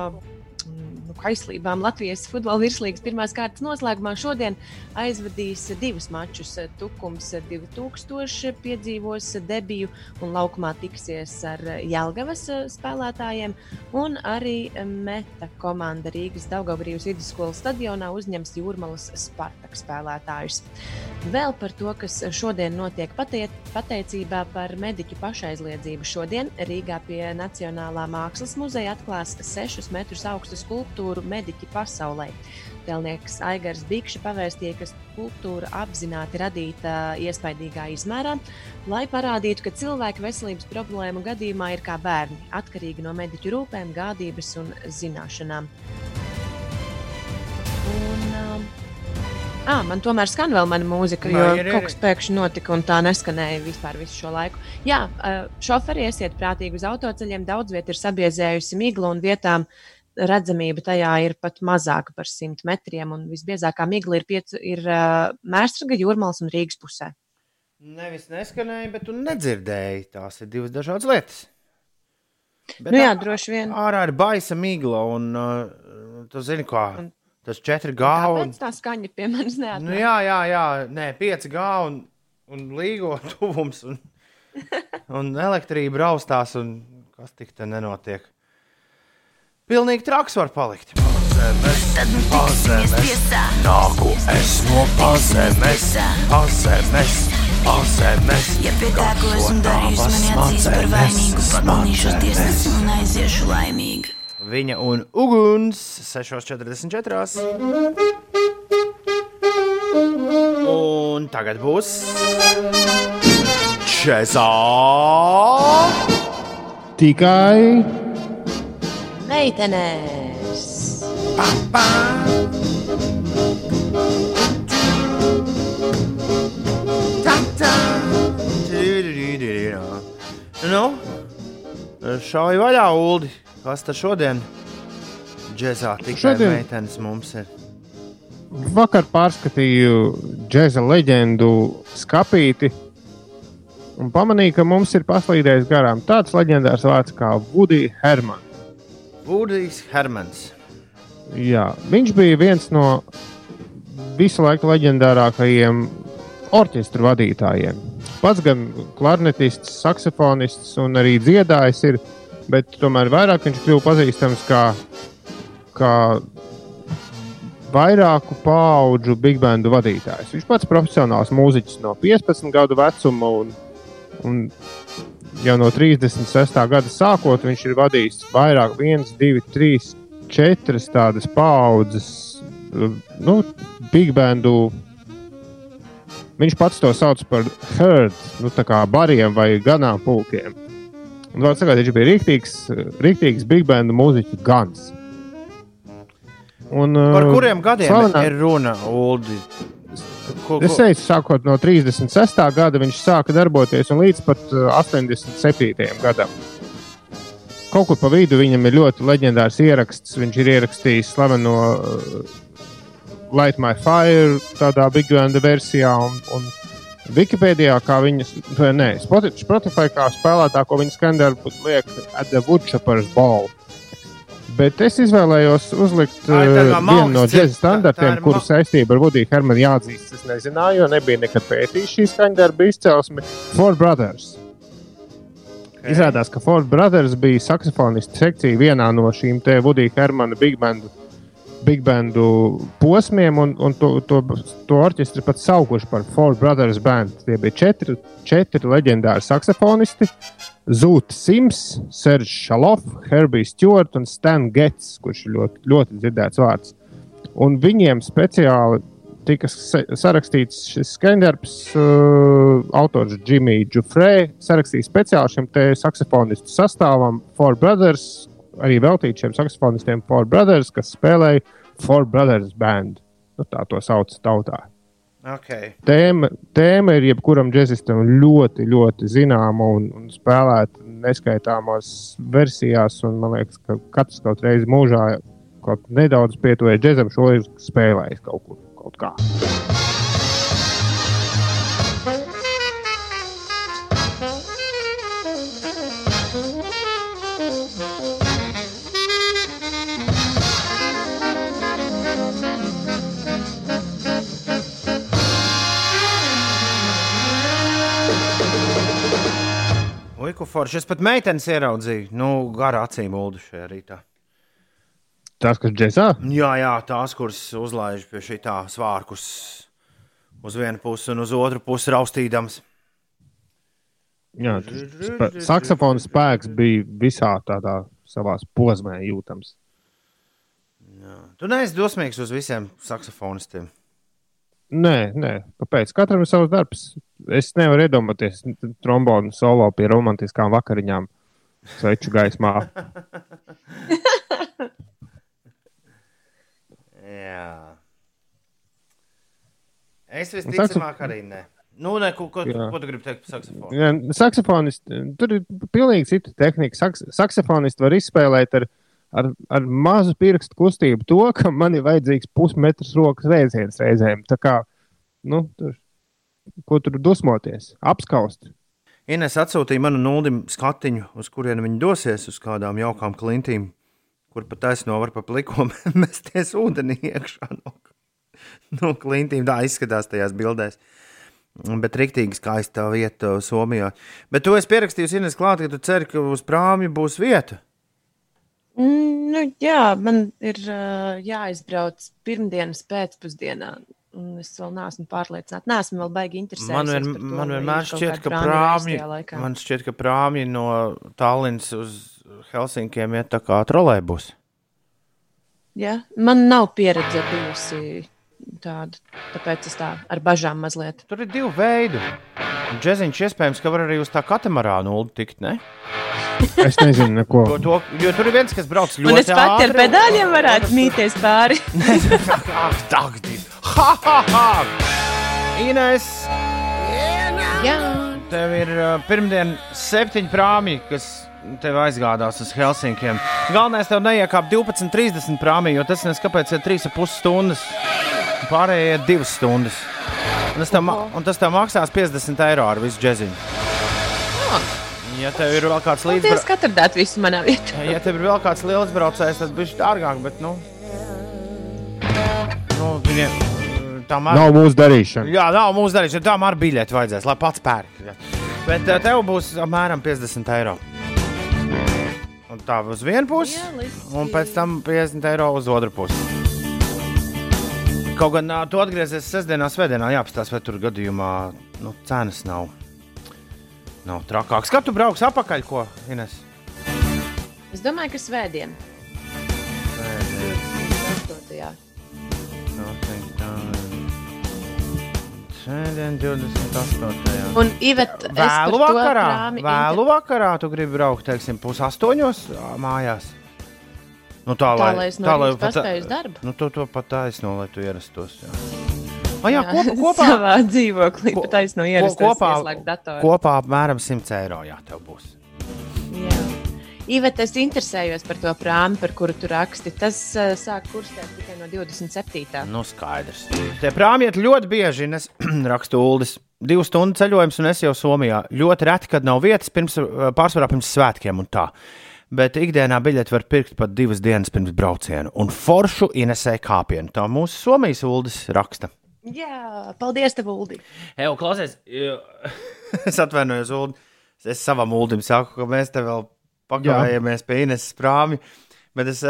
nu, kaislībām Latvijas futbola virslīgas pirmās kārtas noslēgumā šodien aizvadīs divus mačus. Tukums 2000 piedzīvos debiju un laukumā tiksies ar Jelgavas spēlētājiem. Un arī Meta komanda Rīgas Daugabrības vidusskolas stadionā uzņems Jūrmalas Spartak spēlētājus. Vēl par to, kas šodien notiek patie, pateicībā par mediķu pašaizliedzību. Šodien Rīgā pie Nacionālā mākslas muzeja atklās 6 metrus augstu skulptūru mediķi pasaulē. Tēlnieks Aigars Bikšs pavēstīja, ka skulptūra apzināti radīta iespaidīgā izmērā, lai parādītu, ka cilvēka veselības problēmu gadījumā ir kā bērni, atkarīgi no mediķu rūpēm, gādības un zināšanām. Un, um, Ah, man tomēr skan vēl mana mūzika, jo ir, ir? kaut kas pēkšņi notika un tā neskanēja vispār visu šo laiku. Jā, uh, šoferi iesiet prātīgi uz autoceļiem. Daudz vietā ir sabiezējusi migla un vietām redzamība tajā ir pat mazāka par 100 metriem. Un visbiezākā migla ir, piec, ir uh, Mērsraga, Jūrmālas un Rīgas pusē. Nevis neskanēja, bet tu nedzirdēji. Tās ir divas dažādas lietas. Bet Nu jā, droši vien. Ārā ir baisa migla, un uh, tu zini, kā Un- tas 4G. Un, tā skaņa pie manis neatnāk? nu, jā, jā, jā, nē, 5G un, un līgo tuvums, un, un elektrība raustās, un kas tik te nenotiek. Pilnīgi traks var palikt. Pazemes, nāku es no pazemes, pazemes, pazemes. Ja pie tā, ko esmu darījis, man atzīs par vainīgu, pamanīšos tiesnesim un aiziešu laimīgi. Viņa un uguns 6,44. Un tagad būs Čezā. Tikai Meitenēs! Nu, šauj vaļā, Uldi. Kas tad šodien? džēzā tikai Šodien- meitenes mums ir. Vakar pārskatīju džēza leģendu skapīti un pamanīju, ka mums ir paslīdējis garām tāds leģendārs vārds kā Woody Herman. Vudijs Hermans. Jā, viņš bija viens no visu laiku leģendārākajiem orķestra vadītājiem. Pats gan klarnetists, saksofonists un arī dziedājs ir, bet tomēr vairāk viņš kļuva pazīstams kā, kā vairāku pauģu big bandu vadītājs. Viņš pats profesionāls mūziķis no 15 gadu vecuma un, un jau no 36. gada sākot viņš ir vadījis vairāk, viens, divi, trīs, četras tādas paudzes, nu, big bandu. Viņš pats to sauc par herd, nu, tā kā bariem vai ganāmpulkiem. Un, vārds sakot, viņš bija rīktīgs, rīktīgs big bandu mūziķu gans. Un, Par uh, kuriem gadiem slavenā- ir runa, Uldi? Ko, Es teicu, sākot no 36. gada viņš sāka darboties un līdz pat uh, 87. gadam. Kaut kur pa vidu viņam ir ļoti leģendārs ieraksts. Viņš ir ierakstījis slaveno uh, Light My Fire, tādā big band versijā. Un, un Wikipēdijā, kā viņas, nē, Spoti- Spotify kā spēlētāko viņa skandalu liek at the Woodchoppers Ball. Bet es izvēlējos uzlikt uh, vienu no džēza standartiem, kuru saistība ar Vudiju Hermanu jāatzīst. Es nezināju, jo nebija nekad pētījis šīs skaņdarba izcelsmi. Four Brothers. Okay. Izrādās, ka Four Brothers bija saksofonistu sekcija vienā no šīm te Vudija Hermana big bandu, big bandu posmiem, un, un to, to, to orķestri pat saukuši par Four Brothers band. Tie bija četri, četri leģendāri saksofonisti. Zūta Sims, Sergejs Šalofs, Herbijs Stjorts un Stan Gets, kurš ir ļoti, ļoti dzirdēts vārds. Un viņiem speciāli tika sa- sarakstīts šis skandarbs. Uh, autors Jimmy Jufrē sarakstīja speciāli šim te saksofonistu sastāvam Four Brothers, arī veltīt šiem saksofonistiem Four Brothers, kas spēlēja Four Brothers band. Nu, tā to sauc tautā Okay. tēma, tēma ir jebkuram džekistam ļoti, ļoti zināma un, un spēlēta neskaitāmās versijās. Un, man liekas, ka katrs kaut reizi mūžā kaut nedaudz pietuvēs džekam, šo ir spēlējis kaut kur. Kaut kā. Uiku forši. Es pat meitenes ieraudzīju. Nu, garā acīm uldu šajā rītā. Tas, kas džekā, Jā, jā, tās, kuras uzlaiž pie šī tā svārkus uz vienu pusi un uz otru pusi raustīdams. jā, spē, saksofona spēks bija visā tādā savā posmē jūtams. Tu neesi dosmīgs uz visiem saksofonistiem. Nē, nē, kāpēc? Katram ir savs darbs. Es nevaru iedomāties trombonu solo pie romantiskām vakariņām, sveču gaismā. Jā. Es visticamāk arī nē. Nu, ne, ko, ko, Jā. ko tu gribi teikt par saksofonu? Jā, Saksofonisti, tur ir pilnīgi cita tehnika. Saks, saksofonisti var izspēlēt ar, ar, ar mazu pirkstu kustību to, ka man ir vajadzīgs pusmetrs rokas vēziens reizēm. Tā kā, nu, tur, ko tur dusmoties, apskaust. Ines atsūtīja manu nullim skatiņu, uz kurien viņi dosies, uz kādām jaukām klintīm, kur pat taisno var pa pliko mesties ūdenī iekšā no, no klintīm. Tā izskatās tajās bildēs. Bet rīktīgi skaista vieta Somijā. Bet tu esi pierakstījusi Ines klāt, ka tu ceri, ka uz prāmju būs vieta. Mm, nu, jā, man ir uh, jāizbrauc pirmdienas pēcpusdienā. Es vēl neesmu pārliecināta. Nē, esmu vēl baigi interesēta. Man, vien, man vienmēr šķiet, ka prāmji, man šķiet, ka prāmji no Tallinas uz Helsinkiem iet tā kā trolēbus. Ja? Man nav pieredze bijusi tāda, tāpēc es tā ar bažām mazliet. Tur ir divi veidi. Džeziņš iespējams, ka var arī uz tā katamarāna ulu tikt, ne? Es nezinu, neko. To, to, jo tur ir viens, kas brauc ļoti Un es pati ar ātri. pedāļiem varētu mīties pāri. Ak, div. Ha, ha, ha! Ines, Jā, tev ir uh, pirmdien septiņi prāmi, kas tevi aizgādās uz Helsinkiem. Galvenais tev neiekāp 12.30 prāmī, jo tas neskapēc ir 3,5 stundas. Pārējie ir 2 stundas. Un tas, tev, un tas tev maksās 50 eiro ar visu džeziņu. Ja tev ir vēl kāds Paldies, līdzbraucējs, ka atradāt visu manā vietā. ja tev ir vēl kāds liels braucējs, tad viņš ir dārgāk. Bet, nu, nu, viņiem tam arī Nav mūsu darīšana. Jā, nav mūsu darīšana. Tam ar biļeti vajadzēs, lai pats pērk. Jā. Bet eh, tev būs apmēram 50 eiro. Un tā uz vienu pusi, un pēc tam 50 eiro uz otru pusi. Kaut gan tu atgriezies sestdienā, svētdienā, jāapstāsta, vai tur gadījumā nu, cenas nav, nav trakākas. Kad tu brauks atpakaļ, ko Ines? Es domāju, ka svētdien. Svētdien, 28. Un par Vēlu vakarā, vēlu vakarā tu gribi braukt, teiksim, pusastoņos ā, mājās. Nu, tā, Tā, lai es rīta pat- paspēju uz darbu. Nu, tu to pat taisno, lai tu ierastos. Jā, ah, jā kopā, kopā, Savā dzīvoklī Ko- ko- ierasties, kopā, kopā apmēram 100 eiro. Jā, tev būs. Jā. Iveta, es interesējos par to prāmi, par kuru tu raksti. Tas uh, sāk kursēt tikai no 27. Nu, skaidrs. Tie prāmi iet ļoti bieži, un es rakstu ULDIS. Divu stundu ceļojums, un es jau Somijā. Ļoti reti, kad nav vietas, pirms, pārsvarā pirms svētkiem un tā. Bet ikdienā biļeti var pirkt pat divas dienas pirms brauciena. Un foršu inesēja kāpienu. Tā mūsu Somijas ULDIS raksta. Jā, paldies, tev, Uldi. Ej, klausies, jo- es atvainojos, Ulu. Es savam Ulim saku, ka mēs te vēl pagājāmies pie Ines prāmi. Bet es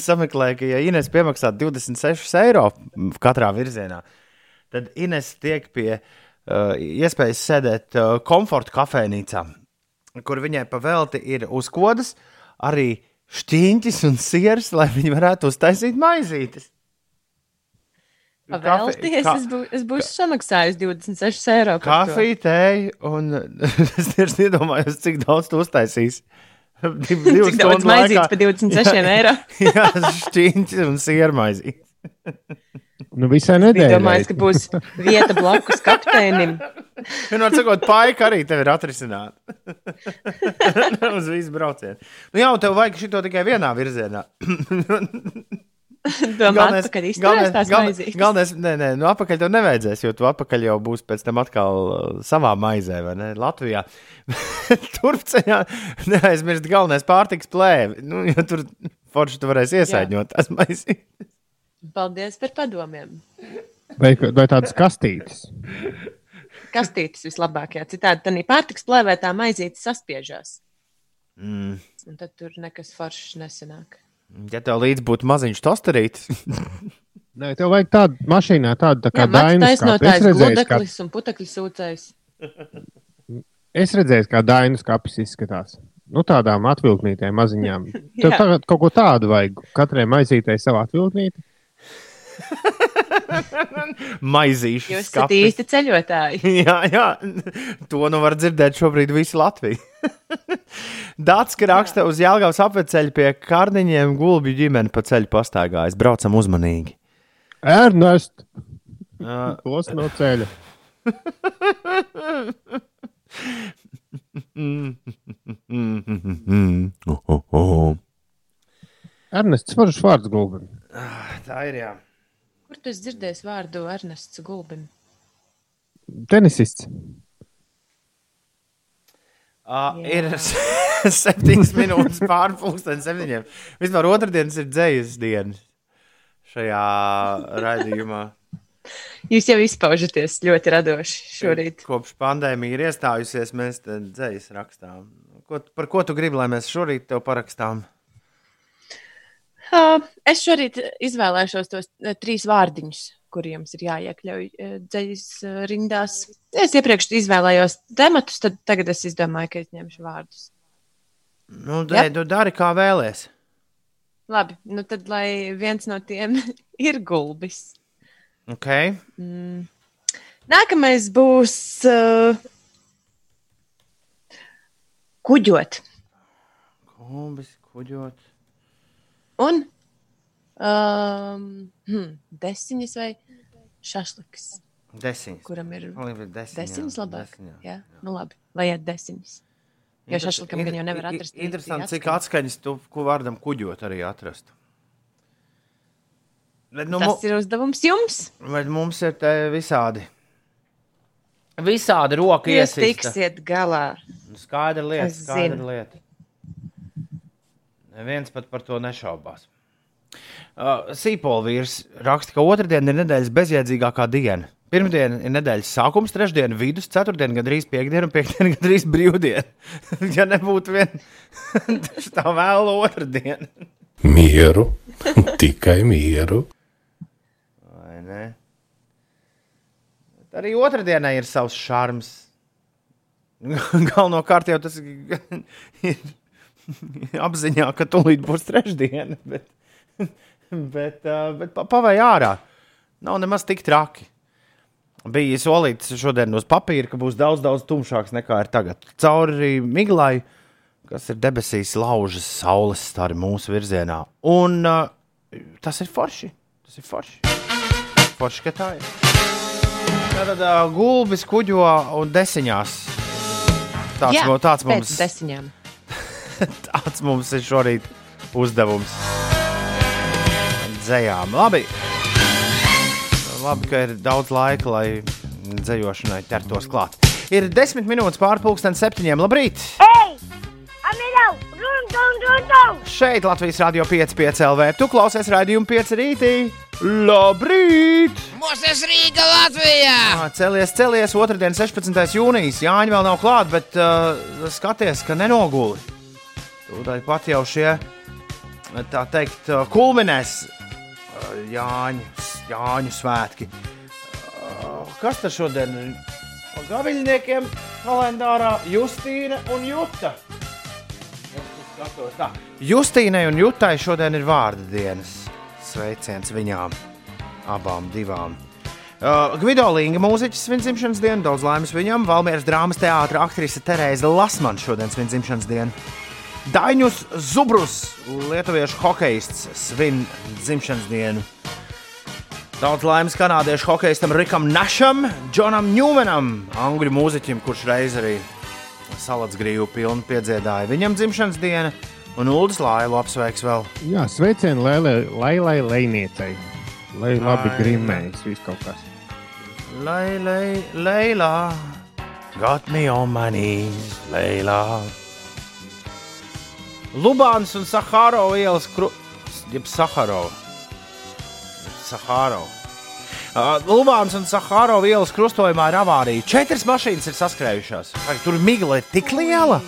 sameklēju, ka, ja Ines piemaksā 26 eiro katrā virzienā, tad Ines tiek pie uh, iespējas sēdēt uh, komforta kafejnīcā, kur viņai pavelti ir uzkodas arī šķīņķis un siers, lai viņi varētu uztaisīt maizītes. Pavēlties, ka- es, bū, es būšu samaksājis 26 eiro. Kafija, tēja, un es tieši iedomājos, cik daudz tu uztaisīsi. Div, Cik daudz maizītes par 26 eiro? Jā, šķīņķis un siermaizī. Nu, visai Es nedēļai. domāju, ka būs vieta blakus kapteinim. Vienmēr sakot, paika arī tev ir atrisināta. Uz visu braucienu. Nu jā, un tev vajag šito tikai vienā virzienā. Domā, atpakaļ izturēs tās maizītes. galvenais, nē, nē, nu apakaļ tev nevajadzēs, jo tu apakaļ jau būs pēc tam atkal uh, savā maizē, vai ne? Latvijā. Turpceļā neaizmirst galvenais pārtiks plēvi. Nu, jo tur forši tu varēsi iesaņot tās maizītes. Paldies par padomiem. Vai, vai tādas kastītes? Kastītes vislabākajā. Citādi tā pārtiks plēvē tā maizīte saspiežās. Mm. Un tad tur nekas foršs nesanāk. Ja tev līdzi būtu maziņš tosterītis, Nē, tev vajag tādu mašīnā, tādu tā kā dainas kapi. Es taisnotājs redzēju, kā, gludeklis un putekļu sūcējs. es redzēju, kā dainas kapis izskatās. Nu, tādām atvilknītēm maziņām. Tev tagad kaut ko tādu vajag. Katrai maizītei savu atvilknīti. maizīšu Jūs esat skapis. īsti ceļotāji. Jā, jā, to nu var dzirdēt šobrīd visu Latviju. Dārts, ka raksta uz Jālgavas apveceļa pie kārniņiem gulbju ģimeni pa ceļu pastaigājas. Braucam uzmanīgi. Ernest! Tos no ceļa. Ernests, varš vārds gulbim. Tā ir jā. Kur tu esi dzirdējis vārdu Ernests Gulbim? Tenisists. Uh, ir septiņas minūtes pārpusdienas septiņiem. Vispār otrdienas ir dzējas dienas šajā raidījumā. Jūs jau izpaužaties ļoti radoši šorīt. Kopš pandēmija ir iestājusies, mēs te dzējas rakstām. Ko, par ko tu gribi, lai mēs šorīt tev parakstām? Uh, es šorīt izvēlēšos tos trīs vārdiņus, kuriem ir jāiekļauj dzīslas rindās. Es iepriekš izvēlējos tematus, tad tagad es izdomāju, ka es ņemšu vārdus. Nu, dē, tu dari kā vēlēsies. Labi, nu tad lai viens no tiem ir gulbis. Okay. Mm. Nākamais būs uh, kuģot. Kumbis, kuģot. Un um, hmm, desiņas vai šašliks, Desiņas. kuram ir desiņas. desiņas labāk. Desiņā. Jā, nu labi, lai iet desiņas. Jo šašlikam gan jau nevar atrast. Interesanti, cik atskaņas tu ko vārdam kuģot arī atrast. Bet, nu, Tas ir uzdevums jums. bet mums ir visādi. Visādi roka Jūs iesista. tiksiet galā. Skaidra lieta, skaidra lieta. Neviens pat par to nešaubās. Uh, Sīpola vīrs raksta, ka otrdiena ir nedēļas bezjēdzīgākā diena. Pirmdiena ir nedēļas sākums, trešdiena vidus, ceturtdiena gandrīz piekdiena un piekdiena gandrīz brīvdiena. ja nebūtu viena tā vēl otrdiena. Mieru, tikai mieru. Vai ne? Bet Arī otrdienai ir savs šarms. Galvenokārt jau tas ir apziņā, ka tūlīt būs trešdiena. Bet, bet, bet pa- pavai ārā. Nav nemaz tik traki. Bija solīts šodien uz papīra, ka būs daudz, daudz tumšāks nekā ir tagad. Cauri miglai, kas ir debesīs, laužas saules stari mūsu virzienā. Un uh, tas ir forši. Tas ir forši. Forši, ka tā ir. Tad uh, gulbis kuģo un desiņās. Tāds, Jā, tāds, mums, desmiņām. tāds mums ir šorīt uzdevums. Dzējām. Labi. Labi, ka ir daudz laika, lai dzējošanai ķertos klāt. Ir desmit minūtes pārpusdienas septiņiem. Labrīt! Ei! Amīļau! Run, run, run, run! Šeit Latvijas Rādio 5,5 LV. Tu klausies raidījumu 5 rītī. Labrīt! Mūsu Rīga Latvijā! Ā, Celies, celies, otrdien, 16. jūnijas. Jāņa vēl nav klāta, bet uh, skaties, ka nenoguli. Tūdaļ pat jau šie, tā teikt, uh, kulminēs uh, Jāņu, Jāņu svētki. Uh, kas tas šodien ir? Gaviļniekiem kalendārā Justīna un Juta. Justīnai un Jutai šodien ir vārda dienas. Sveiciens viņām, abām divām. Uh, Gvido Linga mūziķis svin dzimšanas dienu, daudz laimes viņam. Valmieras drāmas teātris aktrise Terēza Lasmana šodien svin dzimšanas dienu. Daņus Zubrus, lietuviešu hokejists, svin dzimšanas dienu. Daudz laimes kanādiešu hokejistam Rikam Našam, Džonam Ņūmenam, angļu mūziķim, kurš reiz arī salats grīvu pilnu piedziedāja. Viņam dzimšanas diena, un Ulas Lailu apsveiks vēl. Jā, sveicienu Lailai, Lēniecei. Lai labi grimējas, viss kaut kas. Lai, lai, Leila, got me on my knees, Leila. Lubāns un Sahārova ielas krustojumā, jeb Sahārova. Sahārova. Uh, Lubāns un Sahārova ielas krustojumā ir avārija. Četras mašīnas ir saskrējušās. Vai Tur migla ir tik liela.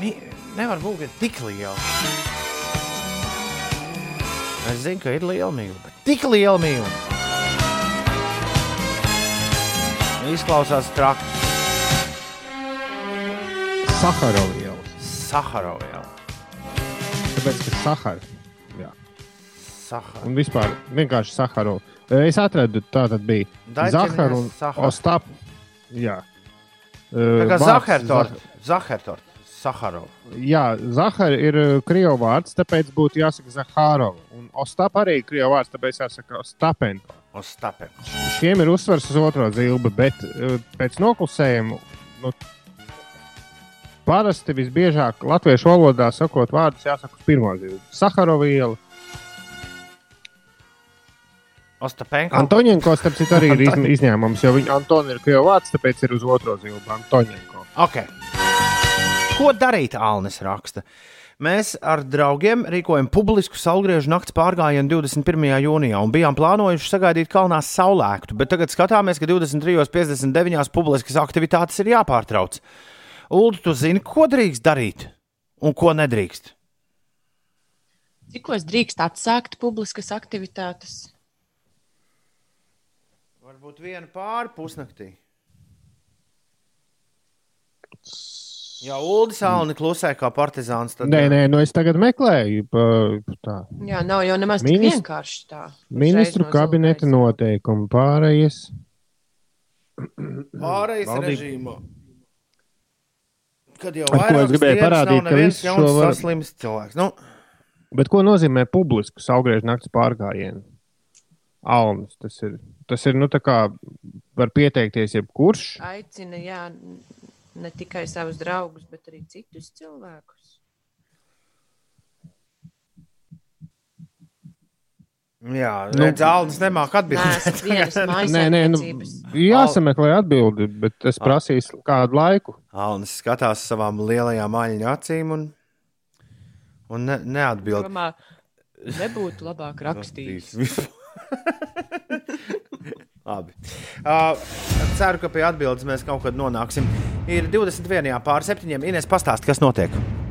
Mi nevar būt, tik liela. Es zinu, ka ir liela migla, bet tik liela migla. Izklausās traki. Saharova iela. Saharova jau. Tāpēc, ka Sahara. Jā. Sahara. Un vispār vienkārši Saharova. Es atradu, tā tad bija Zahara un. Ostap. Jā. Tā kā Vārds Zahertort. Zah- Zahertort. Saharova. Jā, Zahara ir krievu vārds, tāpēc būtu jāsaka Zaharova. Un Ostap arī ir krievu vārds, tāpēc jāsaka Ostapenko. Stapēm. Šiem ir uzsvars uz otro zilbi, bet pēc noklusējuma nu, parasti visbiežāk latviešu valodā sakot vārdus jāsaka uz pirmo zilbi. Saharova iela. Ostapenko. Antoņenko, starp citu, arī ir izņ- izņēmums, jo viņa Antoni ir krievu vārds, tāpēc ir uz otro zilbi. Antoņenko. Okay. Ko darīt? Alnis raksta. Mēs ar draugiem rīkojam publisku saulgriežu nakts pārgājienu 21. jūnijā un bijām plānojuši sagaidīt kalnā saulēktu, bet tagad skatāmies, ka 23.59. publiskas aktivitātes ir jāpārtrauc. Ulu, tu zini, ko drīkst darīt un ko nedrīkst? Cikos drīkst atsākt publiskas aktivitātes? Varbūt viena pāri pusnaktī. Ja Ulas Alni klusē kā partizāns, tad Nē, nē, nu es tagad meklēju. Pa, tā. Jā, nav jau nemaz tik Minist- vienkārši tā. Ministru no kabineta noteikumi pārējas. pārējais Valdība- režīmā. Kad jau gribēju dienas parādīt, nav ka neviens jauns var- saslims cilvēks. Nu, Bet ko nozīmē publisku saulgriežu nakts pārgājienu? Alnis, tas ir. Tas ir, nu, tā kā var pieteikties jebkurš. Aicina, jā, ne tikai savus draugus, bet arī citus cilvēkus. Jā, Nu, nemāk Nē, atbildēt. Nē, nē, nu, jāsameklē atbildi, bet es prasīšu kādu laiku. Alnis skatās savām lielajām aļņu acīm un, un ne, neatbild. Domā, nebūtu labāk rakstīt. Labi. Uh, ceru, ka pie atbildes mēs kaut kad nonāksim. Ir 21. pār 7. Ines pastāst, kas notiek.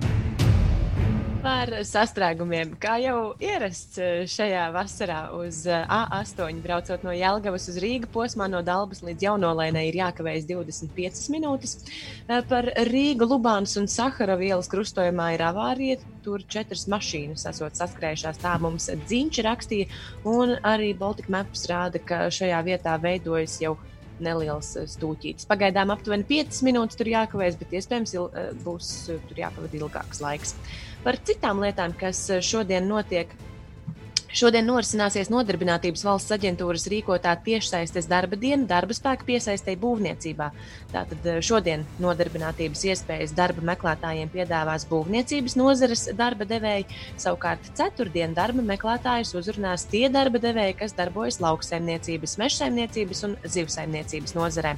Par sastrēgumiem, kā jau ierasts eh, šajā vasarā, uz eh, A8 braucot no Jālgavas uz Rīgas posmā, no Dabas līdz Jaunolēnai ir jākavējas 25 minūtes. Eh, Par Rīgu, Lubānas un Saharovu ielas krustojumā ir avārija. Tur četras mašīnas esot saskrējušās. Tā mums dziņš rakstīja, un arī Baltika Maps rāda, ka šajā vietā veidojas jau neliels stūķītis. Pagaidām aptuveni 5 minūtes tur jākavējas, bet iespējams il, būs tur jāpavada ilgāks laiks. Par citām lietām, kas eh, šodien notiek. Šodien norisināsies Nodarbinātības valsts aģentūras rīkotā tiešsaistes darba diena darba spēka piesaistē būvniecībā. Tātad eh, šodien nodarbinātības iespējas darba meklētājiem piedāvās būvniecības nozares darba devēji, savukārt ceturtdien darba meklētājus uzrunās tie darba devēji, kas darbojas lauksaimniecības, mežsaimniecības un zivsaimniecības nozarē.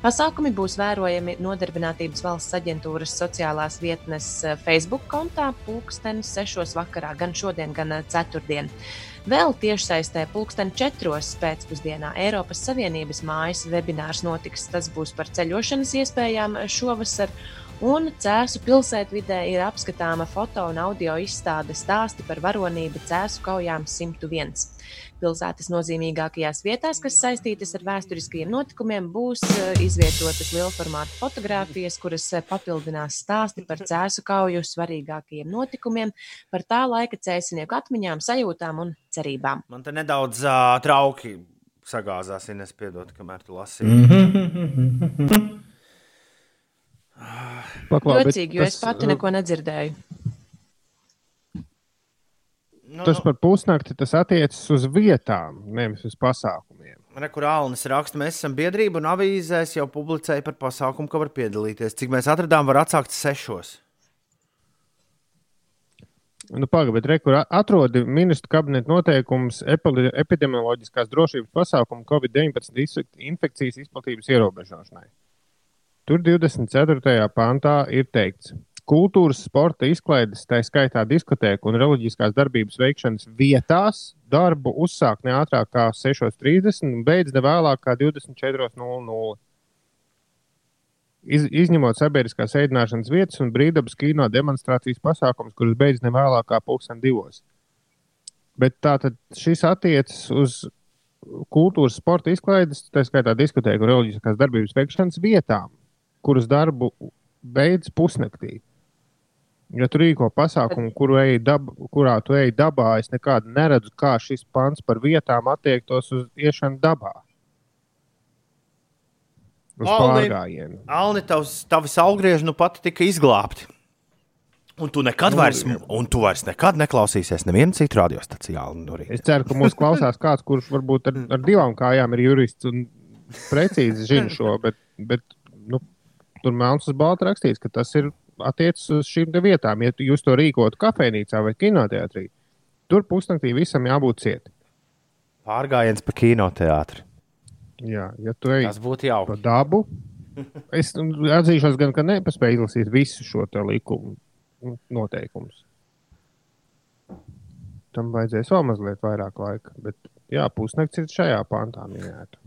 Pasākumi būs vērojami Nodarbinātības valsts aģentūras sociālās vietnes eh, Facebook kontā pulkstenis 6. vakarā, gan šodien, gan eh, ceturtdien. Vēl tiešsaistē pulksten 4. pēcpusdienā Eiropas Savienības mājas webinārs notiks. Tas būs par ceļošanas iespējām šovasar. Un Cēzu pilsētvidē ir apskatāma foto un audio izstāde stāsti par varonību Cēzu kaujām 101. Pilsētas nozīmīgākajās vietās, kas saistītas ar vēsturiskajiem notikumiem, būs eh, izvietotas lielformāta fotogrāfijas, kuras eh, papildinās stāsti par Cēzu kauju svarīgākajiem notikumiem, par tā laika cēsinieku atmiņām, sajūtām un cerībām. Man te nedaudz uh, trauki sagāzās, ja nespiedot, kamēr tu lasīji. Mhm. Paklau, bet Jocīgi, jo es pati neko nedzirdēju. Nu, Tas nu, par pusnakti tas attiecas uz vietām, nevis uz pasākumiem. Rekur Alnis raksta, mēs esam biedrība un avīzēs jau publicēja par pasākumu, ka var piedalīties. Cik mēs atradām, var atsākt sešos. Nu, Pagaidiet, rekur atrodi ministru kabineta noteikumus epidemioloģiskās drošības pasākumu COVID-19 izsek- infekcijas izplatības ierobežošanai. Tur 24. pantā ir teikts, kultūras, sporta izklaides, tā skaitā diskotēku un reliģiskās darbības veikšanas vietās darbu uzsākt ne ātrāk kā 6.30 un beidz ne vēlāk kā 24.00. Iz, izņemot sabiedriskās ēdināšanas vietas un brīvdabas kino demonstrācijas pasākumus, kurus beidz ne vēlāk kā pulksten divos. Bet tātad šis attiecas uz kultūras, sporta izklaides, tā skaitā diskotēku un reliģiskās darbības veikšanas vietām, kuras darbu beidz pusnaktī. Ja tu rīko pasākumu, dab, kurā tu ej dabā, es nekādu neredzu, kā šis pants par vietām attiektos uz iešanu dabā. Uz Alni. pārgājienu. Alni, tavs, tavs augrieži nu pat tika izglābti. Un tu nekad vairs, un tu vairs nekad neklausīsies nevienu citu no rīta. Es ceru, ka mūsu klausās kāds, kurš varbūt ar, ar divām kājām ir jurists un precīzi zina šo, bet, bet nu, tur melns uz balta rakstīts, ka tas ir attiecas uz šīm vietām. Ja jūs to rīkotu kafejnīcā vai kinoteātrī, tur pusnaktī visam jābūt ciet. Pārgājiens pa kinoteātri. Jā, ja tu ej Tas būtu pa jauki. dabu, es atzīšos, gan, ka nepaspēju izlasīt visu šo te likumu noteikumus. Tam vajadzēs vēl mazliet vairāk laika, bet jā, pusnakts ir šajā pantā minēta.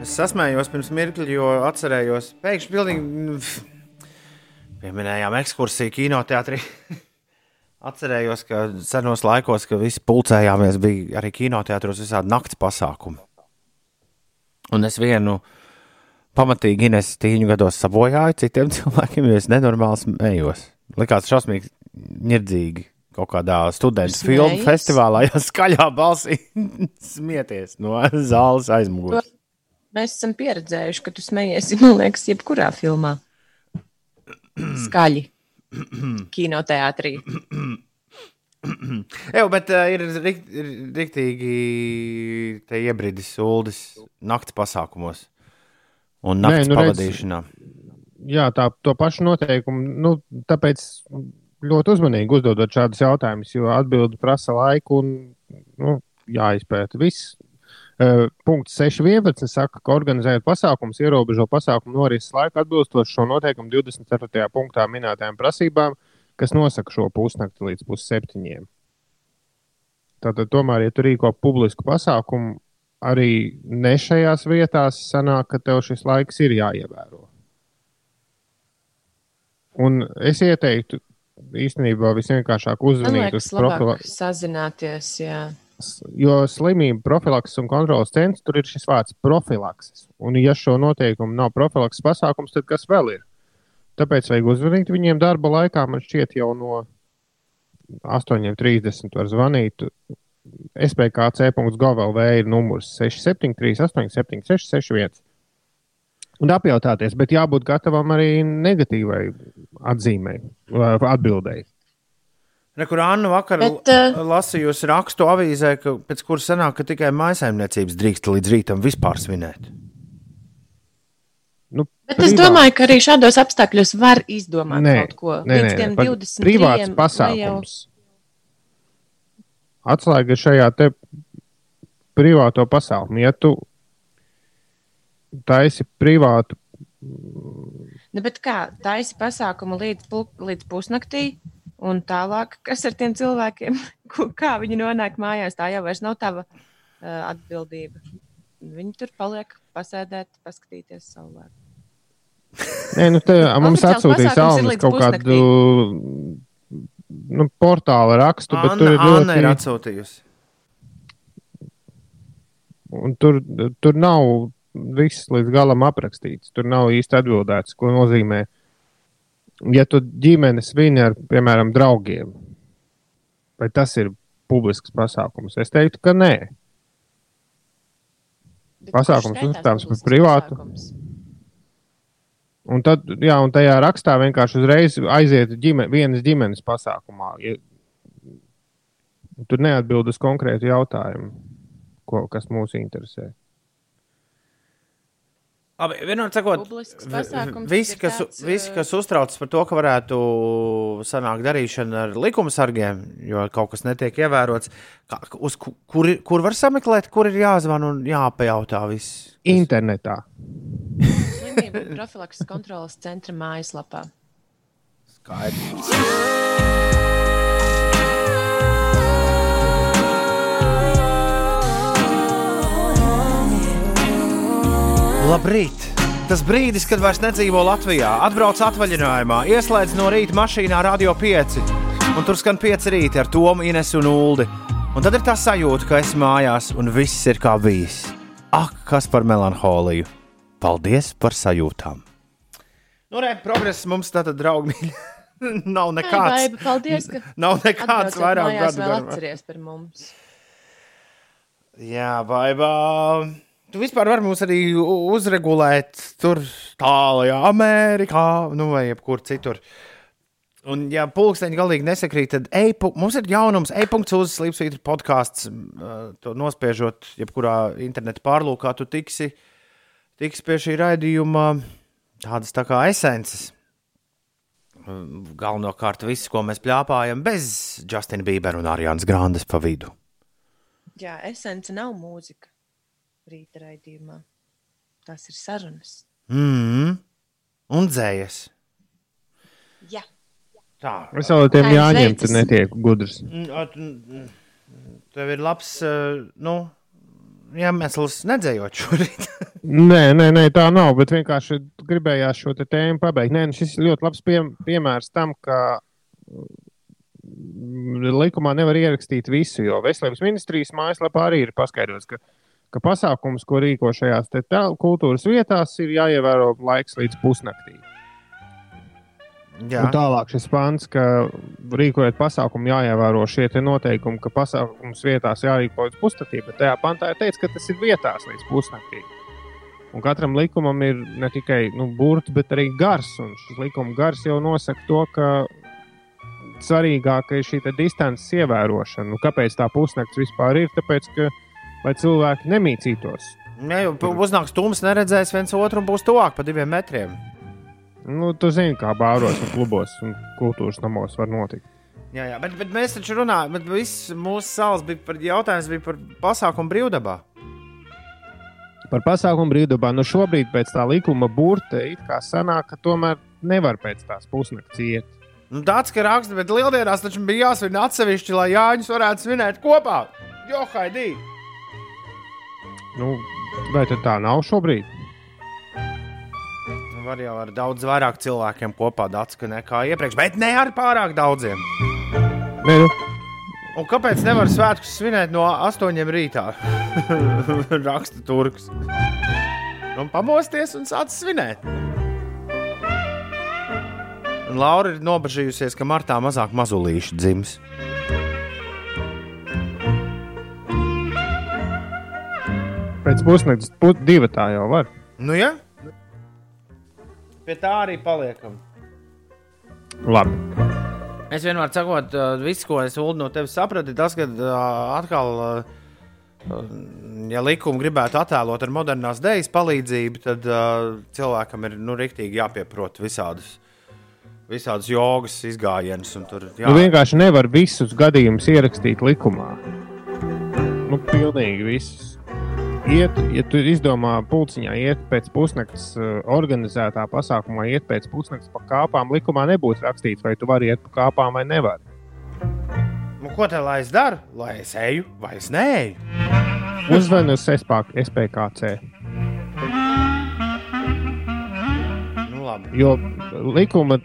Es sasmējos pirms mirkļa, jo atcerējos, pēkšņi pilnīgi nu, pieminējām ekskursiju kinoteātrī. Atcerējos, ka senos laikos, kad visi pulcējāmies, bija arī kinoteātros visādi nakts pasākumi. Un es vienu pamatīgi Ines tīņu gados sabojāju citiem cilvēkiem, es nenormāli smējos. Likās šausmīgi nirdzīgi kaut kādā studentu Smējies? filmu festivālā, jau skaļā balsī smieties no zāles aizmugures. Mēs esam pieredzējuši, ka tu smejies, man liekas, jebkurā filmā. Skaļi. Kinoteātrī. Jā, bet uh, ir riktīgi te iebridis ULDIS naktas pasākumos un naktas nu redz- pavadīšanā. jā, tā, to pašu noteikumu. Nu, tāpēc ļoti uzmanīgi uzdodot šādus jautājumus, jo atbildi prasa laiku un nu, jāizpēta viss. Uh, punkts 6.11. saka, ka organizējot pasākumus, ierobežo pasākumu norises laiku atbilstoši šo noteikumu 24. punktā minētajām prasībām, kas nosaka šo pusnakti līdz pusseptiņiem. Tātad, tomēr, ja tu rīko publisku pasākumu, arī ne šajās vietās sanāk, ka tev šis laiks ir jāievēro. Un es ieteiktu īstenībā visvienkāršāk liekas, uz profilu. labāk sazināties. Jā. Jo slimību profilakses un kontrolas centrs tur ir šis vārds profilakses. Un, ja šo noteikumu nav profilakses pasākums, tad kas vēl ir? Tāpēc vajag uzzvanīt viņiem darba laikā. Man šķiet, jau no 8.30 var zvanīt. SPKC.GOVLV ir numurs 673, 876, 61. Un apjautāties, bet jābūt gatavam arī negatīvai atzīmei, atbildēji. Rekur Anna vakar Bet, uh, lasījusi rakstu avīzē, ka, pēc kuras sanāk, ka tikai maisaimniecības drīkst līdz rītam vispār svinēt. Nu, Bet es privāts- domāju, ka arī šādos apstākļos var izdomāt Nē, kaut ko. nē, Līdz nē, tiem par 20 privāts pasākums. Atslēga ir šajā te privāto pasākumu. Ja tu taisi privātu, Nu, bet kā taisi pasākumu līdz, līdz pusnaktī, un tālāk, kas ar tiem cilvēkiem, Ko- kā viņi nonāk mājās, tā jau vairs nav tava uh, atbildība. Viņi tur paliek, pasēdēt, paskatīties saulē. nē, nu te mums atsūtīs Almas kaut kādu nu, portāla rakstu, bet tur Anna, ir Anna ir ļoti, atsūtījusi. un tur, tur nav viss līdz galam aprakstīts. Tur nav īsti atbildēts, ko nozīmē. Ja tu ģimenes svini ar, piemēram, draugiem, vai tas ir publisks pasākums? Es teiktu, ka nē. Bet Pasākums uzstāms par privātu? pasākums? Un tad, jā, un tajā rakstā vienkārši uzreiz aiziet ģime, vienas ģimenes pasākumā. Ja, tur neatbild uz konkrētu jautājumu, ko, kas mūs interesē. Abi, vienot sakot, pasākums visi, kas, tāds, visi, eh, kas uztraucas par to, ka varētu sanākt darīšana ar likumsargiem, jo kaut kas netiek ievērots, kā, uz, ku- kur, ir- kur var sameklēt, kur ir jāzvan un jāpajautā viss. Internetā. Slimību profilakses kontrolas centra mājaslapā. Skaidrs. Labrīt! Tas brīdis, kad vairs nedzīvo Latvijā, atbrauc atvaļinājumā, ieslēdz no rīta mašīnā Radio 5, un tur skan 5 rīti ar Tomu, Inesu un Uldi. Un tad ir tā sajūta, ka esi mājās un viss ir kā bijis. Ak, kas par melanholiju! Paldies par sajūtām! Nu, re, progress mums tātad, draugi, mīļi, nav Ai, nekāds. Baiba, paldies, ka Nav nekāds vairāk gadu atceries par mums. Jā, baigā. Tu vispār vari mums arī uzregulēt tur tālākajā Amerikā, nu vai jebkur citur. Un, ja pulksteņi galīgi nesakrīt, tad e mums ir jaunums, e-punkts uz Slimsvītra podkāsts. To nospiežot, jebkurā interneta pārlūkā, tu tiksi, tiksi pie šī raidījuma tādas tā kā esences. Galvenokārt viss, ko mēs plāpājam, bez Justina Bībera un Ariānas Grandes pa vidu. Jā, esence nav mūzika rīta raidījumā. Tas ir sarunas. Mm. Un dzējas. Jā, Tā. Es jau tiem jāņem, tad netiek gudrs. Mm, at- mm, Tev ir labs, eh, nu, iemesls nedzējot šorīt. Nē, nē, nē, tā nav. Bet vienkārši gribējās šo te tēmu pabeigt. Nē, nu šis ir ļoti labs pie, piemērs tam, ka mm, likumā nevar ierakstīt visu. Jo Veselības ministrijas mājaslapā arī ir paskaidrots, ka, ka pasākums, ko rīko šajās kultūras vietās, ir jāievēro laiks līdz pusnaktī. Jā, Un tālāk šis pants, ka rīkojot pasākumu, jāievēro šie te noteikumi, ka pasākums vietās jārīko līdz pusnaktī. Bet tajā pantā ir teikts, ka tas ir vietās līdz pusnaktī. Un katram likumam ir ne tikai nu, burts, bet arī gars. Un šis likuma gars jau nosaka to, ka svarīgāka ir šī distances ievērošana. Nu, kāpēc tā pusnakts vispār ir? Tāpēc, ka lai cilvēki nemīcītos. pu- uznāks tums, neredzēs viens otru un būs tuvāk pa diviem metriem. Nu, tu zini, kā bāros un klubos un kultūras namos var notikt. Jā, jā, bet, bet mēs taču runājam, bet viss mūsu salas bija par jautājums bija par pasākumu brīvdabā. Par pasākumu brīvdabā. Nu, šobrīd pēc tā likuma burta it kā sanāk, ka tomēr nevar pēc tās pusnakts iet. Nu, tāds, ka raksta, bet lieldienās taču bija jāsvin atsevišķi, lai Jāņus varētu svinēt kopā. Jo, haidī! Nu, vai tā nav šobrīd? Nu, Var jau ar daudz vairāk cilvēkiem kopā dats, ka nekā iepriekš, bet ne ar pārāk daudziem. Nē, nu, Un kāpēc nevar svētkus svinēt no 8 rītā? Raksta turks. Un pamosties un sāc svinēt. Un Laura ir nobežījusies, ka martā mazāk mazulīšu dzims. Pēc pusnakts pu divi tā jau var. Nu, ja? Pie tā arī paliekam. Labi. Es vienmēr sakot, uh, viss, ko es Ulu, no tevis sapratu, ir tas, ka atkal, ja likumu gribētu attēlot ar modernās dēļas palīdzību, tad cilvēkam ir nu, rīktīgi jāpieprot visādus, visādus jogas izgājienus. un Tur, jā, Nu, vienkārši nevar visus gadījumus ierakstīt likumā. Nu, pilnīgi visus. Iet, ja tu izdomā pulciņā, iet pēc pusnakts, uh, organizētā pasākumā, iet pēc pusnakts pa kāpām, likumā nebūs rakstīts, vai tu vari iet pa kāpām vai nevari. nu, ko te lai es daru? Lai es eju vai es neeju? Uzvani uz SPK, SPKC. Nu, labi. Jo likuma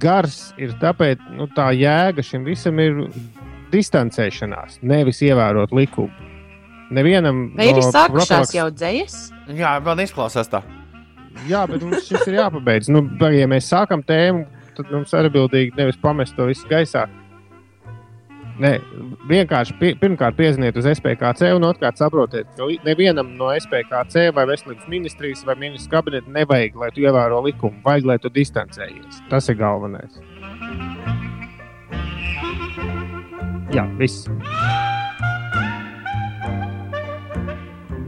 gars ir tāpēc, nu, tā jēga šim visam ir distancēšanās, nevis ievērot likumu. Nevienam Vai ir no izsākušās profilaks- jau dzējas? Jā, man izklausās tā. Jā, bet mums šis ir jāpabeidz. Nu, bet, ja mēs sākam tēmu, tad mums ir atbildīgi nevis pamest to visu gaisā. Nē, vienkārši pie, pirmkārt pieziniet uz SPKC un otrkārt saprotiet, ka nevienam no SPKC vai veselības ministrijas vai ministrs kabineta nevajag, lai tu ievēro likumu. Vajag, lai tu distancējies. Tas ir galvenais. Jā, viss.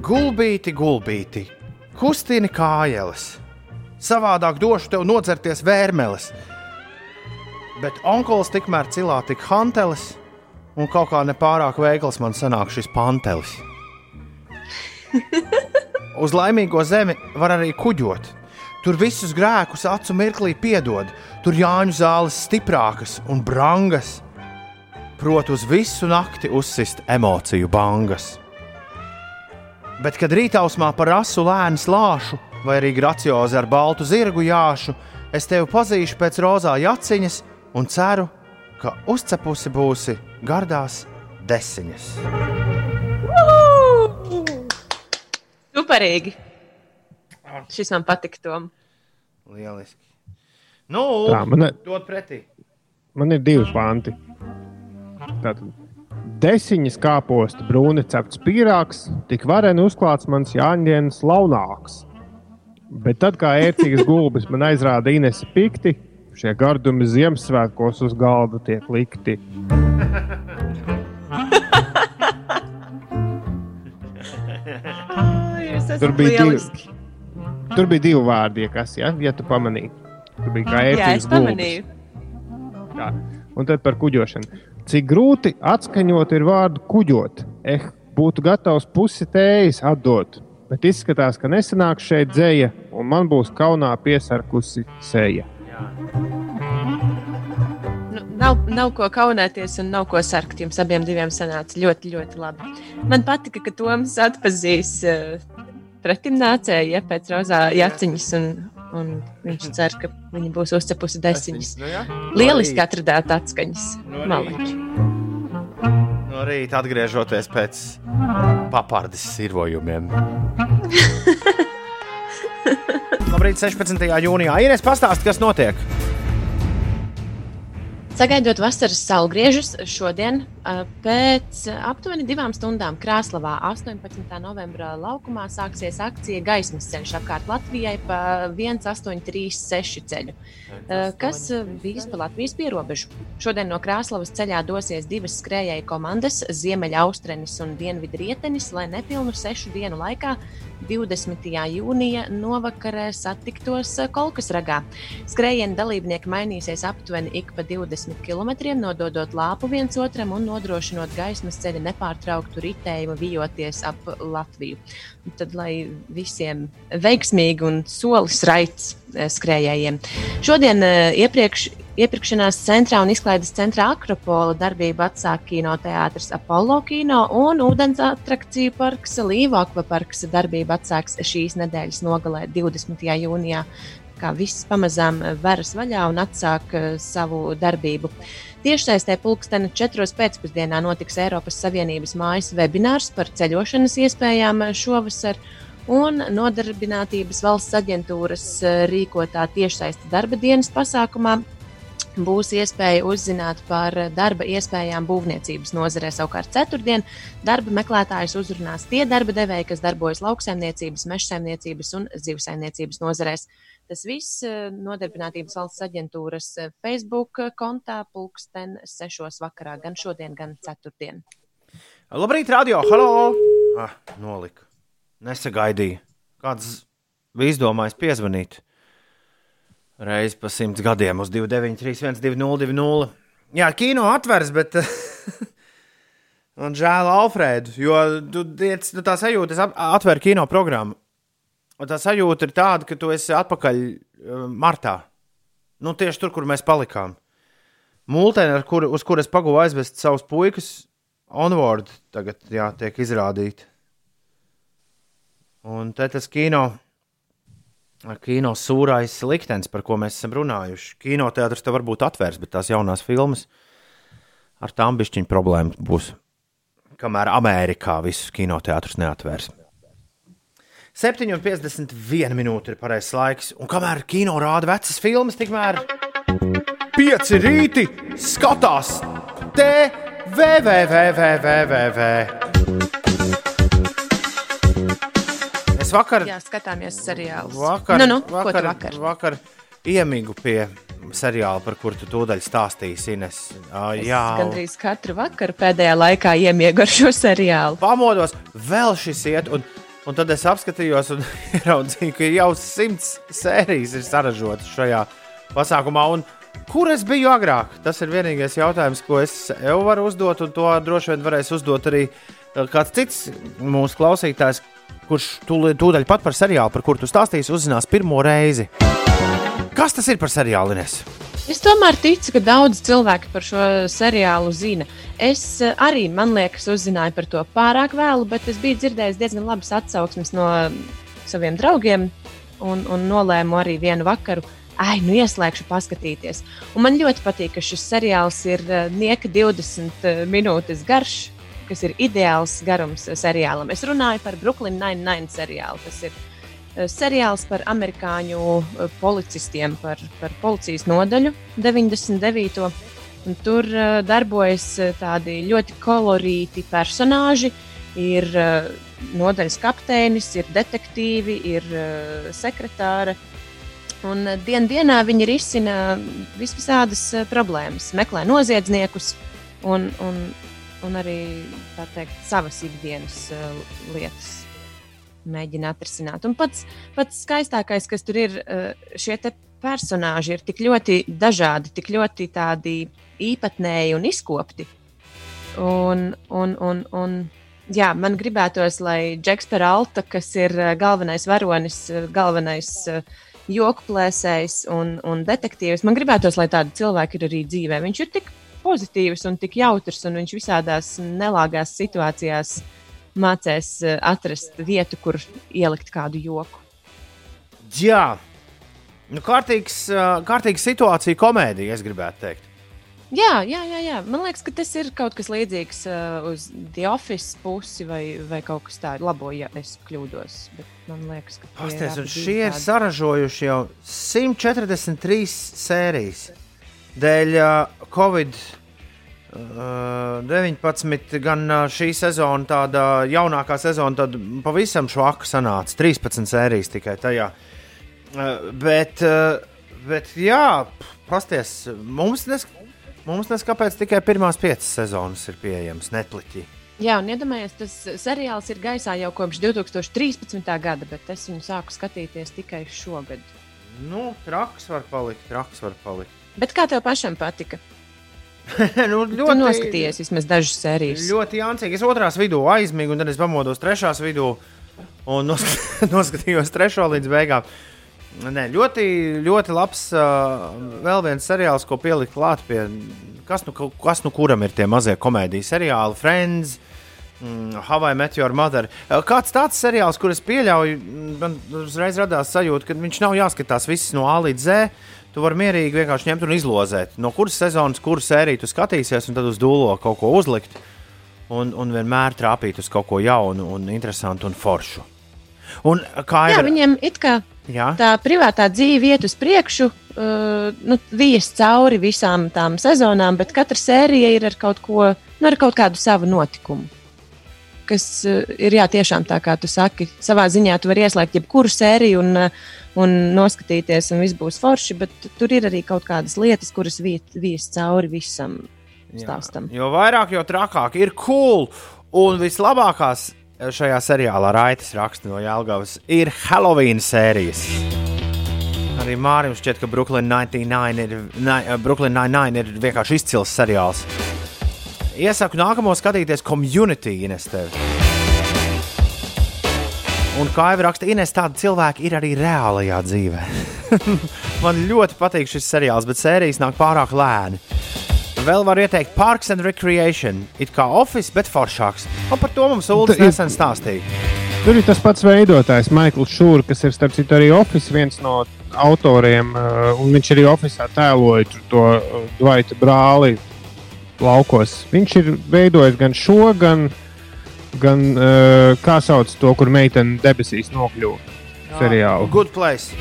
Gulbīti, gulbīti, kustini kājeles. Savādāk došu tev nocerties vērmeles. Bet onkulis tikmēr cilā tik hantelis, un kaut kā nepārāk veikls man sanāk šis pantelis. Uz laimīgo zemi var arī kuģot. Tur visus grēkus acu mirklī piedod, tur Jāņu zāles stiprākas un brangas. Proti, uz visu nakti uzsist emociju bangas. Bet, kad rītausmā par asu lēnu slāšu, vai arī graciozi ar baltu zirgu jāšu, es tevi pazīšu pēc rozā jaciņas un ceru, ka uzcepusi būsi gardās desiņas. Superīgi! Šis man patika, Tom. Lieliski. Nu, Tā, man, pretī. man ir divi panti. Tātad. Desiņas kāposta, brūni cepts pīrāgs, tik vareni uzklāts mans Jāņģēns launāks. Bet tad, kā ērcīgas gulbis man aizrāda Inese pikti, šie gardumi Ziemassvētkos uz galda tiek likti. Tur bija divi-. Tur bija divi vārdi, kas, ja, ja tu pamanīji. Tur bija kā es gulbis. Jā. Un tad par kuģošanu. Cik grūti atskaņot ir vārdu kuģot. Eh, būtu gatavs pusi tējas atdot. Bet izskatās, ka nesanāks šeit dzēja, un man būs kaunā piesarkusi seja. Nu, nav, nav ko kaunēties un nav ko sarkt. Jums abiem diviem sanāca ļoti, ļoti labi. Man patika, ka Toms atpazīs uh, pretim nācēju ja, pēc rozā jaciņas, un, un viņš cer, ka viņa būs uzcepusi desiņas. Nu, jā. Lieliski atradāt atskaņas. No rīta. Maleči. No rīta atgriežoties pēc papardes sirvojumiem. Labrīt, 16. jūnijā. Ines, pastāsti, kas notiek? Sagaidot vasaras saulgriežus šodien, pēc aptuveni divām stundām Krāslavā, 18. novembrā laukumā sāksies akcija Gaismas ceļš apkārt Latvijai pa 1836 ceļu, kas vīs pa Latvijas pierobežu. Šodien no Krāslavas ceļā dosies divas skrējēju komandas - Ziemeļaustrenis un Dienvidrietenis, lai nepilnu sešu dienu laikā 20. jūnija novakarē satiktos Kolkas ragā. Skrējiena dalībnieki mainīsies aptuveni ik pa 20 km, nododot lāpu viens otram un nodrošinot gaismas ceļa nepārtrauktu ritējumu, vijoties ap Latviju. Tad, lai visiem veiksmīgi un solis raits eh, skrējējiem. Šodien eh, iepriekš, iepirkšanās centrā un izklaides centrā Akropola darbību atsāk kinoteātris Apollo kino un ūdens atrakciju parks Līva akvaparks darbību atsāks šīs nedēļas nogalē 20. jūnijā. Kā viss pamazām veras vaļā un atsāk eh, savu darbību. Tiešsaistē pulksteni 4. pēcpusdienā notiks Eiropas Savienības mājas webinārs par ceļošanas iespējām šovasar. Un Nodarbinātības valsts aģentūras eh, rīkotā tiešsaistes darba dienas pasākumā būs iespēja uzzināt par darba iespējām būvniecības nozarē. Savukārt, ceturtdien darba meklētājus uzrunās tie darba devēji, kas darbojas lauksaimniecības, mežsaimniecības un zivsaimniecības nozarēs. Tas viss eh, Nodarbinātības valsts aģentūras eh, Facebook kontā pulksten 6. vakarā, gan šodien, gan ceturtdien. Labrīt, radio! Halo! Ah, nolika. Nesagaidīju. Kāds bija izdomājis piezvanīt? Reiz pa simts gadiem uz 293, 202, Jā, kino atveras, bet man žēl Alfrēdu, jo tu, tu tā sajūta, es atveru kino programmu. Un tā sajūta ir tāda, ka tu esi atpakaļ uh, martā. Nu, tieši tur, kur mēs palikām. Multeni, ar kuru, uz kuras pagūvu aizvest savus puikas, onboard tagad jā, tiek izrādīti. Un te tas kino, kino sūrais liktenis, par ko mēs esam runājuši. Kinoteātris te varbūt atvērs, bet tās jaunās filmas ar tām bišķiņu problēmas būs. Kamēr Amerikā visus kinoteātrus neatvērs. 7,51 minūte ir pareizais laiks, un kamēr kino rāda vecas filmas, tikmēr pieci rīti skatās TVVVVVV. Es vakar, Jā, skatāmies seriālus. vakar, nu, nu, vakar, vakar? vakar iemigu pie seriāla, par kuru tu tūdaļ stāstīsi. Ines. Ā, Jā, Gandrīz katru vakaru pēdējā laikā iemiegu ar šo seriālu. pamodos, vēl šis iet. Un, un tad es apskatījos un ieraudzīju, ka jau simts sērijas ir saražotas šajā pasākumā. Un kur es biju agrāk? Tas ir vienīgais jautājums, ko es jau varu uzdot, un to droši vien varēs uzdot arī eh, kāds cits mūsu klausītājs, kurš tūlīt- pat par seriālu, par kuru tu stāstīsi, uzzinās pirmo reizi. Kas tas ir par seriālu? Ines? Es tomēr ticu, ka daudz cilvēku par šo seriālu zina. Es eh, arī, man liekas, uzzināju par to pārāk vēlu, bet es biju dzirdējis diezgan labas atsauksmes no saviem draugiem un, un nolēmu arī vienu vakaru. Ai, nu ieslēgšu, paskatīties. Un man ļoti patīk, ka šis seriāls ir eh, nieka 20 minūtes garš, kas ir ideāls garums eh, seriālam. Es runāju par Brooklyn Nine-Nine seriālu. Tas ir eh, seriāls par amerikāņu eh, policistiem, par, par policijas nodaļu 99. Un tur uh, darbojas eh, tādi ļoti kolorīti personāļi. Ir nodaļas kapteinis, ir detektīvi, ir sekretāra. Un dien dienā viņi risina visvisādas problēmas, meklē noziedzniekus un, un, un arī teikt, savas ikdienas lietas mēģina atrisināt. Un pats, pats skaistākais, kas tur ir, uh, šie personāļi ir tik ļoti dažādi, tik ļoti tādi īpatnēji un izkopti. Un, un, un, un, jā, man gribētos, lai Džeks Peralta, kas ir uh, galvenais varonis, uh, galvenais uh, joku plēsējs un, un detektīvs, man gribētos, lai tādi cilvēki ir arī dzīvē. Viņš ir tik pozitīvs un tik jautrs, un viņš visādās nelāgās situācijās mācīs uh, atrast vietu, kur ielikt kādu joku. Jā, nu, kārtīgs, ā, kārtīga situācija, komēdija, es gribētu teikt. Jā, jā, jā, jā. Man liekas, ka tas ir kaut kas līdzīgs uh, uz The Office pusi vai, vai kaut kas tāds. Labo, ja es kļūdos. Man liekas, ka tie ir Pasties, divi šie ir tādi- saražojuši jau 143 sērijas. Dēļ uh, Covid uh, 19, gan šī sezona, tāda jaunākā sezona, tad pavisam švaka sanāca. 13 sērijas tikai tajā. Uh, bet, uh, bet, jā, pasties, mums nes, mums nes kāpēc tikai pirmās piecas sezonas ir pieejamas Netflixī. Jā, un iedomājieties, tas seriāls ir gaisā jau kopš 2013. gada, bet es viņu sāku skatīties tikai šogad. Nu, traks var palikt, traks var palikt. Bet kā tev pašam patika? nu, Ļoti... Tu noskatījies vismaz dažas sērijas. Ļoti jāncīgi. Es otrās vidū aizmigu, un tad es pamodos trešās vidū un noskat, noskatījos trešo līdz beigām. Nē, ļoti, ļoti labs. Uh, vēl viens seriāls, ko pielikt klāt pie. Kas nu, kas nu kuram ir tie mazie komēdijas seriāli, Friends, mm, Hawaii Meteor Mother. Uh, kāds tāds seriāls, kurus pieļauju, man uzreiz radās sajūta, ka viņš nav jāskatās viss no A līdz Z. Tu vari mierīgi vienkārši ņemt un izlozēt, no kuras sezonas, kuru sēriju tu skatīsies, un tad uz dūlo kaut ko uzlikt. Un, un vienmēr trāpīt uz kaut ko jaunu, un interesantu un foršu. Un kā Jā, jau viņiem it kā Jā. tā privātā dzīve iet uz priekšu, uh, nu, vies cauri visām tām sezonām, bet katra sērija ir ar kaut, ko, nu, ar kaut kādu savu notikumu. Kas uh, ir jā, tiešām tā, kā tu saki, savā ziņā tu vari ieslēgt jebkuru sēriju un, uh, un noskatīties, un viss būs forši, bet tur ir arī kaut kādas lietas, kuras vies cauri visam stāstam. Jo vairāk, jo trakāk ir cool. Un vislabākās šajā seriālā Raitas raksta no Jālgavas ir Halloween sērijas. Arī Mārim šķiet, ka Brooklyn 99 ir, ne, Brooklyn 99 ir vienkārši izcils seriāls. Iesaku nākamo skatīties community Ines tevi. Un kā jau raksta Ines, tādi cilvēki ir arī reālajā dzīvē. Man ļoti patīk šis seriāls, bet sērijas nāk pārāk lēni. Vēl var ieteikt Parks and Recreation. It kā office, bet foršāks. Un par to mums Ulas nesen stāstīja. Tur ir tas pats veidotājs, Maikls Šūrs, kas ir starp citu arī Office viens no autoriem. uh, Un viņš arī Office tēloja to uh, Dvaita brāli laukos. Viņš ir veidojis gan šo, gan, gan uh, kā sauc to, kur meitene debesīs nokļuva seriālu. Good place.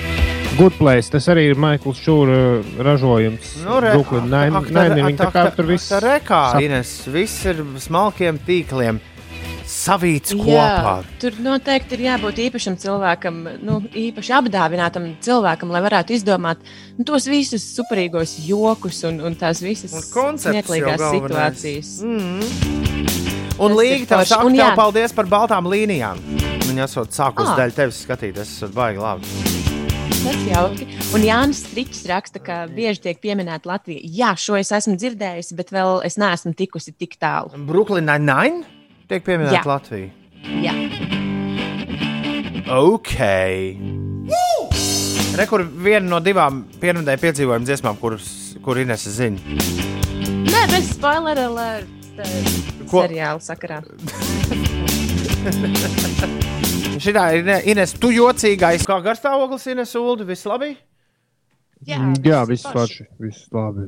Good Place. Tas arī ir Maikls Šūra ražojums. Nu, re, Brooklyn Nine-. Tā kā tur viss Tā rekā, sap- Ines, viss ir smalkiem tīkliem savīts kopā. tur noteikti ir jābūt īpašam cilvēkam, nu, īpaši apdāvinātam cilvēkam, lai varētu izdomāt nu, tos visus superīgos jokus un, un tās visas smieklīgās situācijas. Mm. Un Līga, tev saka, jā. paldies par baltām līnijām. Viņa esot sākus Ah. daļu tevis skatīties, esot baigi labi. Tas jauki. Un Jānis Strīčs raksta, ka bieži tiek pieminēta Latvija. Jā, šo es esmu dzirdējusi, bet vēl es neesmu tikusi tik tālu. Brooklyn Nine-Nine tiek pieminēta. Latvija. Jā, Ok. Re, kur viena no divām pierunāja piedzīvojuma dziesmām, kuras kur Inese zina. Nē, bez spoiler alert. Ko? Seriāla sakarā. Šitā ir ne- Ines, tu jocīgais. Kā garstāvoklis Ines Uldi, viss labi? Jā, Mm, Jā, viss forši. Viss labi.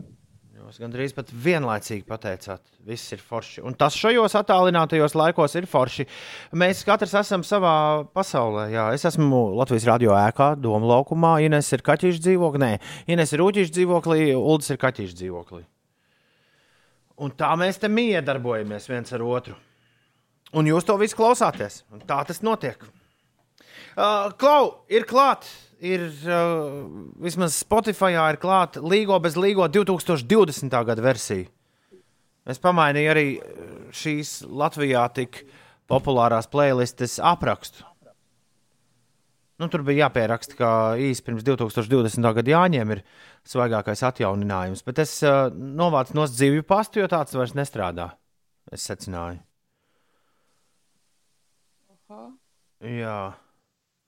Jūs gandrīz pat vienlaicīgi pateicāt, viss ir forši. Un tas šajos attālinātajos laikos ir forši. Mēs katrs esam savā pasaulē. Jā, es esmu Latvijas radio ēkā, Doma laukumā. Ines ir kaķīša dzīvoklī. Nē, Ines ir ūķīša dzīvoklī, Uldis ir kaķīša dzīvoklī. Un tā mēs te miedarbojamies viens ar otru. Un jūs to visu klausāties. Un tā tas notiek. Uh, Klau, ir klāt, ir uh, vismaz Spotify ir klāta Līgo bez Līgo 2020. gada versija. Es pamainīju arī uh, šīs Latvijā tik populārās playlistes aprakstu. Nu, tur bija jāpieraksta, ka īsi pirms 2020. gada Jāņiem ir svaigākais atjauninājums, bet es uh, novācu no dzīvju pastu, jo tāds vairs nestrādā. Es secināju. Jā.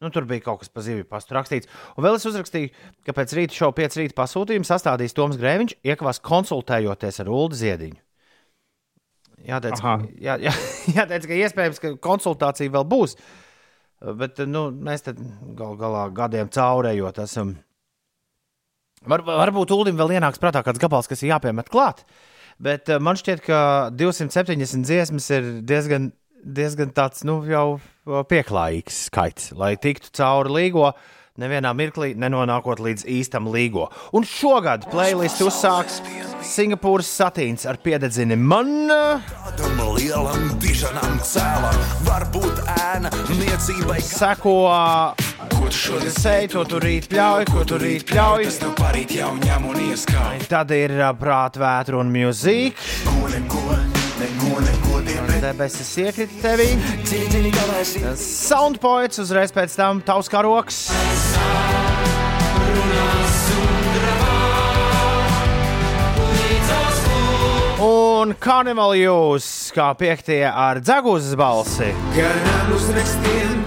Nu, tur bija kaut kas par zivju pastu rakstīts. Un vēl es uzrakstīju, ka pēc rīta šova 5 rīta pasūtījuma sastādīs Toms Grēviņš, iekavās konsultējoties ar Ulu Ziediņu. Jāteic, Aha. jā, jā, jāteic, ka iespējams, ka konsultācija vēl būs. Bet nu, mēs tam gal galā gadiem caurējot esam. Var, varbūt Ulim vēl ienāks prātā kāds gabals, kas ir jāpiemet klāt. Bet eh, man šķiet, ka 270 dziesmas ir diezgan, diezgan tāds nu, jau pieklājīgs skaits, lai tiktu cauri līgo. Nevienā mirklī nenonākot līdz īstam līgo. Un šogad playlist uzsāks Singapūras satīns ar piededzini man. Lielam, dižanam cēlam, varbūt ēna niecībai. Seko, Ko tu šodien sēž, to tur rīt pļauj, ko tur rīt pļauj. Tad ir vētra un mūzika. Ko neko, neko, debesis iekrita tevī. Soundpoints uzreiz pēc tam tavs karoks. Un karnevāla jūs kā piektie ar dzegūzes balsi. Garām uzrakstiem tirgus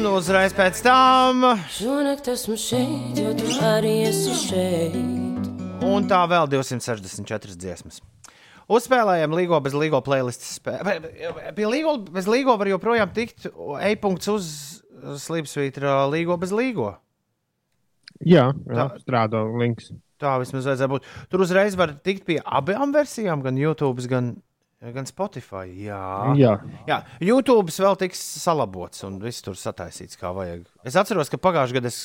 Un uzreiz pēc tam, Šonakt esmu šeit, jo tu arī esi šeit. un tā vēl 264 dziesmas. Uzspēlējām līgo bez līgo playlists. Pie līgo bez līgo var joprojām tikt e-punkts uz slīpsvītra līgo bez līgo. Jā, jā Tā- strādā links. Tā vismaz vajadzēja būt. Tur uzreiz var tikt pie abām versijām, gan YouTube, gan, gan Spotify. Jā. Jā. Jā, YouTube vēl tiks salabots un viss tur sataisīts kā vajag. Es atceros, ka pagājušajā gadā es.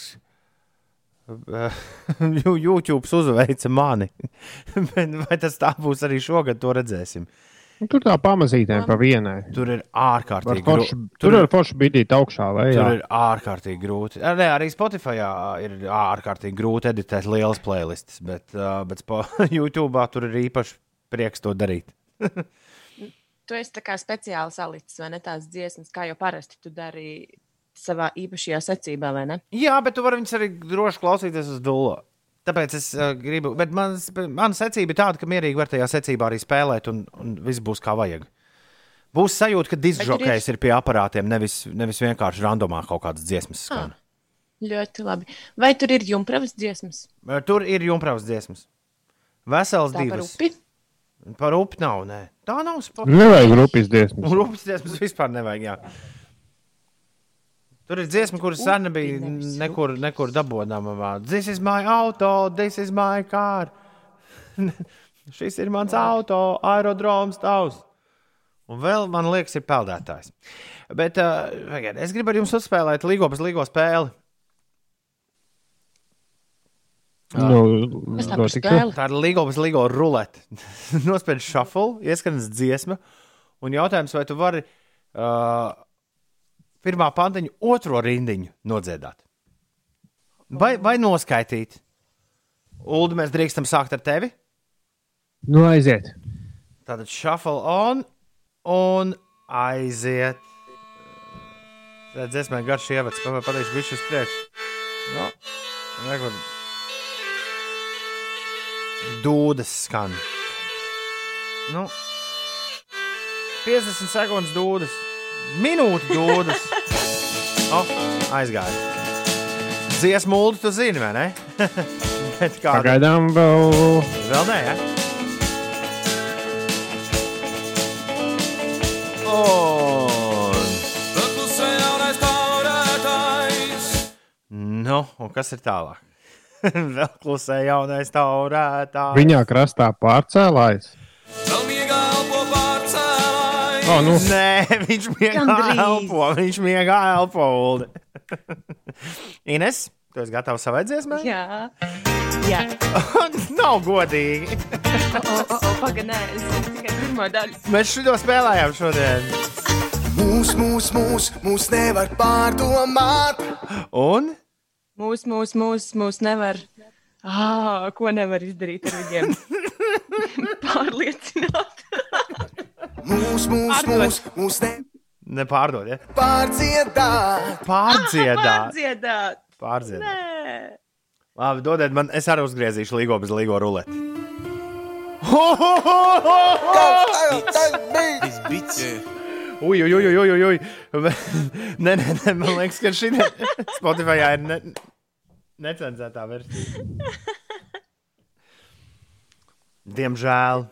YouTube uzveica mani. Bet Vai tas tā būs arī šogad, to redzēsim. Nu, Tur tā pamazītēm pa vienai. Tur ir ārkārtīgi grūti. tur var forši bidīt augšā Tur lejā. ir ārkārtīgi grūti. Ar- Ne, arī Spotify ir ārkārtīgi grūti editēt lielas playlists, bet, uh, bet YouTube tur ir īpaši prieks to darīt. Tu esi tā kā speciāli salicis, vai ne tās dziesmas, kā jau parasti tu dari savā īpašajā secībā, vai ne? Jā, bet tu vari viņus arī droši klausīties uz dūlo. Tāpēc es uh, gribu, bet mans, mana secība ir tāda, ka mierīgi var tajā secībā arī spēlēt, un, un viss būs kā vajag. Būs sajūta, ka disžokejs ir pie aparātiem, nevis, nevis vienkārši randomā kaut kādas dziesmas skan. Ļoti labi. Vai tur ir jumpravas dziesmas? Ah. Tur ir jumpravas dziesmas. Vesels divas. upi? Par upi nav, nē. Tā nav spēka. Nevajag rupjas dziesmas. Rupjas dziesmas vispār nevajag. Jā. Tur ir dziesma, kuras sen nebija nekur, nekur dabūjama. This is my auto, this is my car. Šis ir mans auto, aerodroms tavs. Un vēl, man liekas, ir peldētājs. Bet uh, es gribu ar jums uzspēlēt bez līgo spēli. Nu, Kas tā ir līgo bez līgo rulete. Nospēļ shuffle, ieskanas dziesma. Un jautājums, vai tu vari uh, pirmā pantiņu, otro rindiņu nodziedāt? Vai, vai noskaitīt? Ulu, mēs drīkstam sākt ar tevi. Nu, aiziet. Tātad shuffle on un aiziet. Redzēsim, kā garš ievads. Pamēr pateikšu, viņš uz priekšu. No, nekur. Dūdas skan. Nu, 50 sekundes dūdas. Minūte dūdas. O, aizgāja. Dziesmu mūlu tu zini, vai ne? Bet kāda? Pagaidām vēl. Vēl nē, ja? Un... Nu, un kas ir tālāk? Vēl klusē jaunais taurētājs. Viņā krastā pārcēlājs. Oh, nu. Nē, viņš miegā elpo. Viņš miegā elpo. Ines, tu esi gatavs savai dziesmai? Jā, Jā. Nav godīgi. pagaidi, nē, es zinu tikai pirmo daļu. Mēs šo spēlējām šodien. Mūs, mūs, mūs, mūs nevar pārdomāt. Un Mūs, mūs, mūs, mūs nevar. Ah, ko nevar izdarīt ar viņiem? Pārliecināt. Mūs, mūs, mūs, mūs nevar nepārdod, ja? pārdziedāt. Pārdziedāt. Dziedāt. Pārdziedāt. Nē. Labi, dodiet man, es arī uzgriezīšu līgo bez līgo ruleti. Ui, ui, ui, ui, ui, ui. Nē, nē, nē, man liekas, ka šī Spotify ir ne, necenzētā versija. Diemžēl.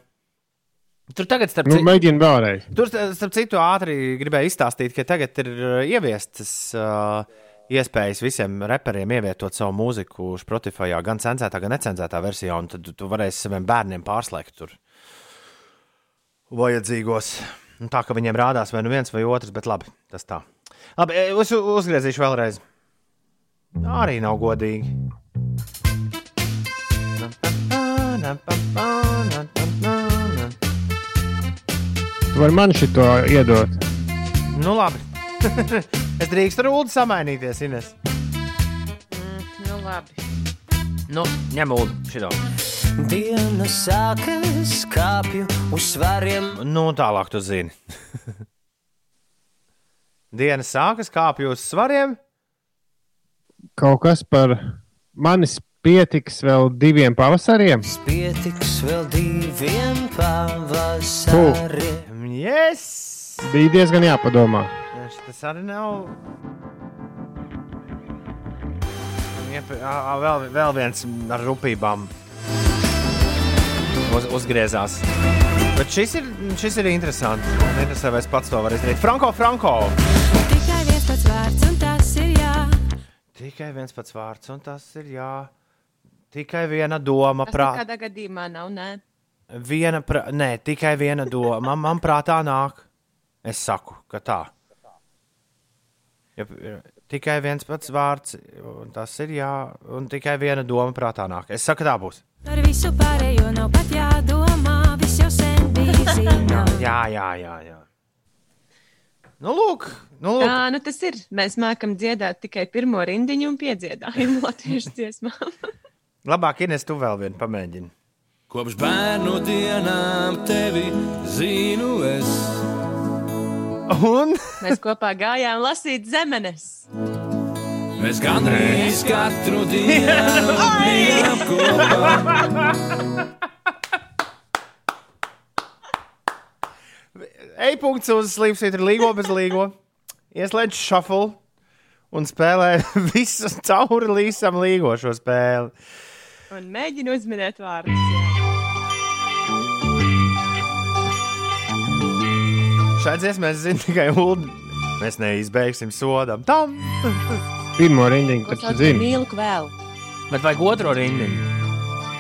Tur tagad, starp Nu, citu, mēģini vēlreiz. Tur, starp citu, ātri gribēju izstāstīt, ka tagad ir uh, ieviestas uh, iespējas visiem reperiem ievietot savu mūziku Spotify, gan cenzētā, gan necenzētā versijā, un tad tu varēsi saviem bērniem pārslēgt tur vajadzīgos. Nu, tā kā viņiem rādās vai nu viens vai otrs, bet labi, tas tā. Labi, e, es uzgriezīšu vēlreiz. Arī nav godīgi. Tu vari man šito iedot. Nu, labi. es drīkstu ar ulu samainīties, Ines. Mm, nu labi. Nu, ņem ulu šito. Diena sākas, kāpju uz svariem. Nu, tālāk tu zini. Diena sākas, kāpju uz svariem. Kaut kas par manis pietiks vēl diviem pavasariem. Pietiks vēl diviem pavasariem. Yes! Bija diezgan jāpadomā. Tas arī nav. Iep, ā, ā, vēl, vēl viens ar rupībām uz, uzgriezās. Bet šis ir, šis ir interesants. Man interesē, vai es pats to varu izdarīt. Franko, Franko! Tikai viens pats vārds, un tas ir jā. Tikai viens pats vārds, un tas ir jā. Tikai viena doma, Tas prātā. nekādā gadījumā nav. Nē. Viena, pra... Nē, tikai viena doma. Man prātā nāk. Es saku, ka tā. Ja, tikai viens pats vārds, un tas ir jā, un tikai viena doma prātā nāk. Es saku, tā būs. Par visu pārējo nav Jā, jā, jā. jā. Nu, lūk, nu, lūk. Jā, nu tas ir. Mēs mākam dziedāt tikai pirmo rindiņu un piedziedājumu latviešu dziesmām. Labāk, Ines, tu vēl vienu pamēģini. Kopš bērnu dienām tevi zinu es. Un? Mēs kopā gājām lasīt zemenes. Mēs gandrīz katru dienu bijām kopā. E-punkts uz slīpsvītra līgo bez līgo. Ieslēdz shuffle un spēlē visu cauri līsam līgo šo spēli. Un mēģinu uzminēt vārdus. Šādi dziesmā es zinu tikai ulu. Mēs neizbeigsim sodam tam. Pirmo rindiņu, par zini. mīlu vēl? Bet vajag otro rindiņu.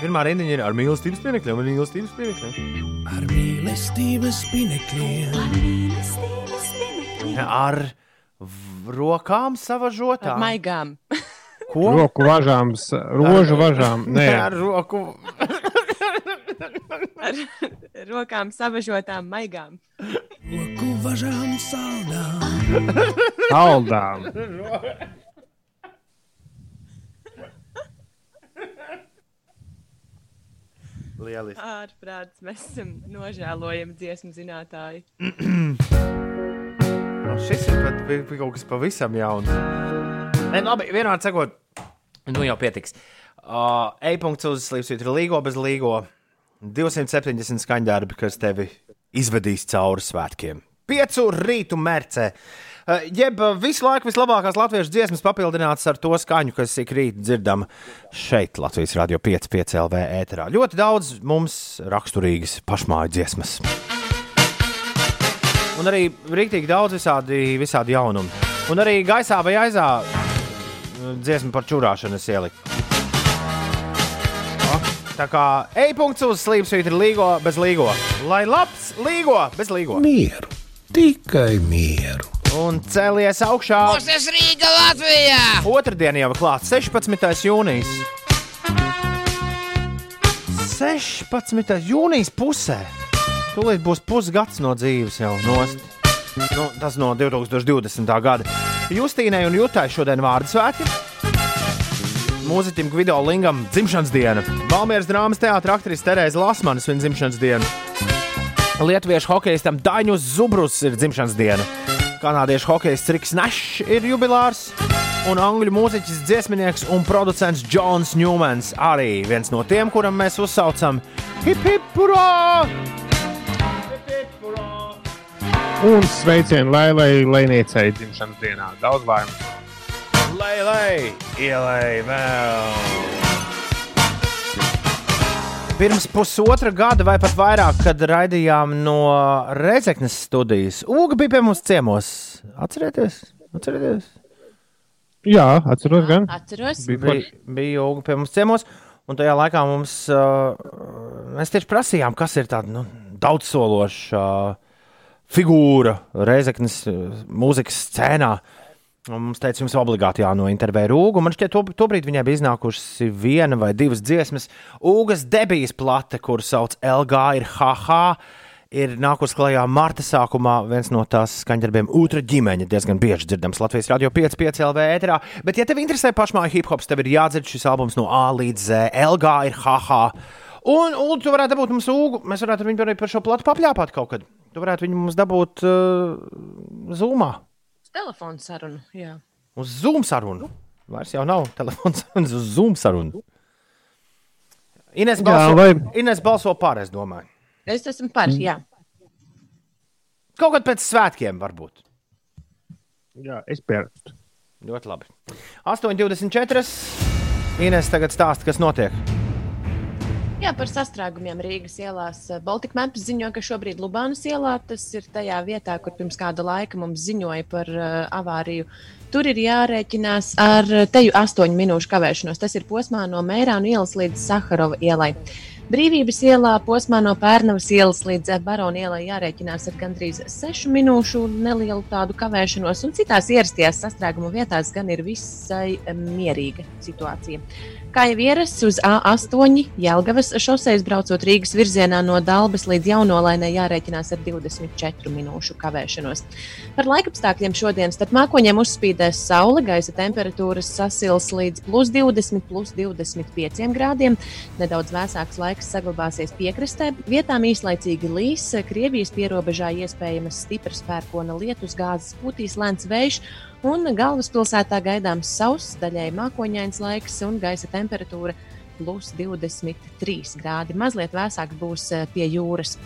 Pirmā rindiņa ir ar mīlestības pienekļiem un mīlestības pienekļiem. Ar mīlestības pinekļiem. Ar v- rokām Ar savažotām. maigām. Ko? Roku važām, rožu važām. Nē, Ar roku. Ar rokām savažotām maigām. Roku važām saldām. aldām. Lieliski. Ārprāts, mēs esam nožēlojami dziesmu zinātāji. Nu, šis ir pat pi- pi- kaut kas pavisam jauns. Nē, labi, vienādi sakot, nu jau pietiks. Uh, E-punkts uz slīpsvītra līgo bez līgo. 270 skaņdarbi, kas tevi izvedīs cauri svētkiem. Piecu rītu mērcē. Uh, jeb uh, visu laiku vislabākās latviešu dziesmas papildinātas ar to skaņu, kas ik rīt dzirdama šeit, Latvijas Rādio 5, 5 LV ēterā. Ļoti daudz mums raksturīgas pašmāju dziesmas. Un arī rīktīgi daudz visādi, visādi jaunumi. Un arī gaisā vai aizā uh, dziesmu par čurāšanu es ieliku. Tā kā e-punkts uz slīpsvītra līgo bez līgo. Lai labs līgo bez līgo. Mieru, tikai mieru. Un cēlies augšā. Mūsu Rīga Latvijā! Otradien jau klāts 16. jūnijas. 16. jūnijas pusē. Tūlīt būs pusgads no dzīves jau nost. Nu, tas no 2020. gada. Justīnai un Jutai šodien vārdu svētki. Mūziķim Gvido Lingam dzimšanas diena. Valmieras drāmas teātris aktrise Terēza Lasmanis viņa dzimšanas diena. Lietuviešu hokeistam Daņus Zubrus ir dzimšanas diena. Kanādiešu hokejists Riks Nešs ir jubilārs. Un angļu mūziķis, dziesminieks un producents Jons Newmans arī viens no tiem, kuram mēs uzsaucam hip hip hurrā! Un sveicienu Lailai Lēniecei dzimšanas dienā. Daudz laimes. Lai, lai, ielai vēl! Pirms pusotra gada vai pat vairāk, kad raidījām no Reizeknas studijas, Uga bija pie mums ciemos. Atcerieties? Atcerieties? Jā, atceros gan. Atceros. Bija Bija, bija Uga pie mums ciemos, un tajā laikā mums, uh, mēs tieši prasījām, kas ir tāda nu, daudzsološa uh, figūra Reizeknas uh, mūzikas scēnā. Un mums teica, jums obligāti jānointervē Rūga. Man šķiet, to, tobrīd viņai bija iznākušas viena vai divas dziesmas. Ugas debijas plate, kuras sauc LG, ir HH, ir nākus klajā marta sākumā viens no tās skaņdarbiem Ultra ģimeņa, diezgan bieži dzirdams Latvijas radio 5,5 LV ēterā. Bet, ja tev interesē pašmāja hip hops, tev ir jādzird šis albums no A līdz Z. LG ir haha. Un, un tu varētu dabūt mums ūgu. Mēs varētu ar viņu arī par šo platu papļāpāt kaut kad. Tu varētu viņu mums dabūt uh, Zoomā. Telefona saruna. Jā. Uz Zoom sarunu. Vairs jau nav telefons sarunas, uz Zoom sarunu. Ines Jā, balso, vai- Ines balso pār, es domāju. Es esmu par. Jā. Kaut kad pēc svētkiem, varbūt. Jā, es pierakstu. Ļoti labi. 8,24. Ines tagad stāsta, kas notiek. Jā, par sastrēgumiem Rīgas ielās. Baltika Maps ziņo, ka šobrīd Lubānas ielā tas ir tajā vietā, kur pirms kāda laika mums ziņoja par uh, avāriju. Tur ir jārēķinās ar uh, teju astoņu minūšu kavēšanos. Tas ir posmā no Mērānu ielas līdz Saharova ielai. Brīvības ielā posmā no Pērnavas ielas līdz Barona ielai jārēķinās ar gandrīz 6 minūšu nelielu tādu kavēšanos, un citās ierastajās sastrēguma vietās gan ir visai eh, mierīga situācija. Kā jau ierasts uz A8 Jelgavas šoseis braucot Rīgas virzienā no Dalbas līdz Jaunolainai jārēķinās ar 24 minūšu kavēšanos. Par laikapstākļiem šodien starp mākoņiem uzspīdēs saule, gaisa temperatūras sasils līdz plus 20, plus 25 grādiem. Nedaudz vēsāks laiks saglabāsies piekrastē, vietām īslaicīgi līs, Krievijas pierobežā iespējamas stipras pērkona lietus, gāzes pūtīs lēns vējš. Un galvaspilsētā gaidāms sauss, daļai mākoņains laiks un gaisa temperatūra plus 23 grādi. Mazliet vēsāk būs eh, pie jūras.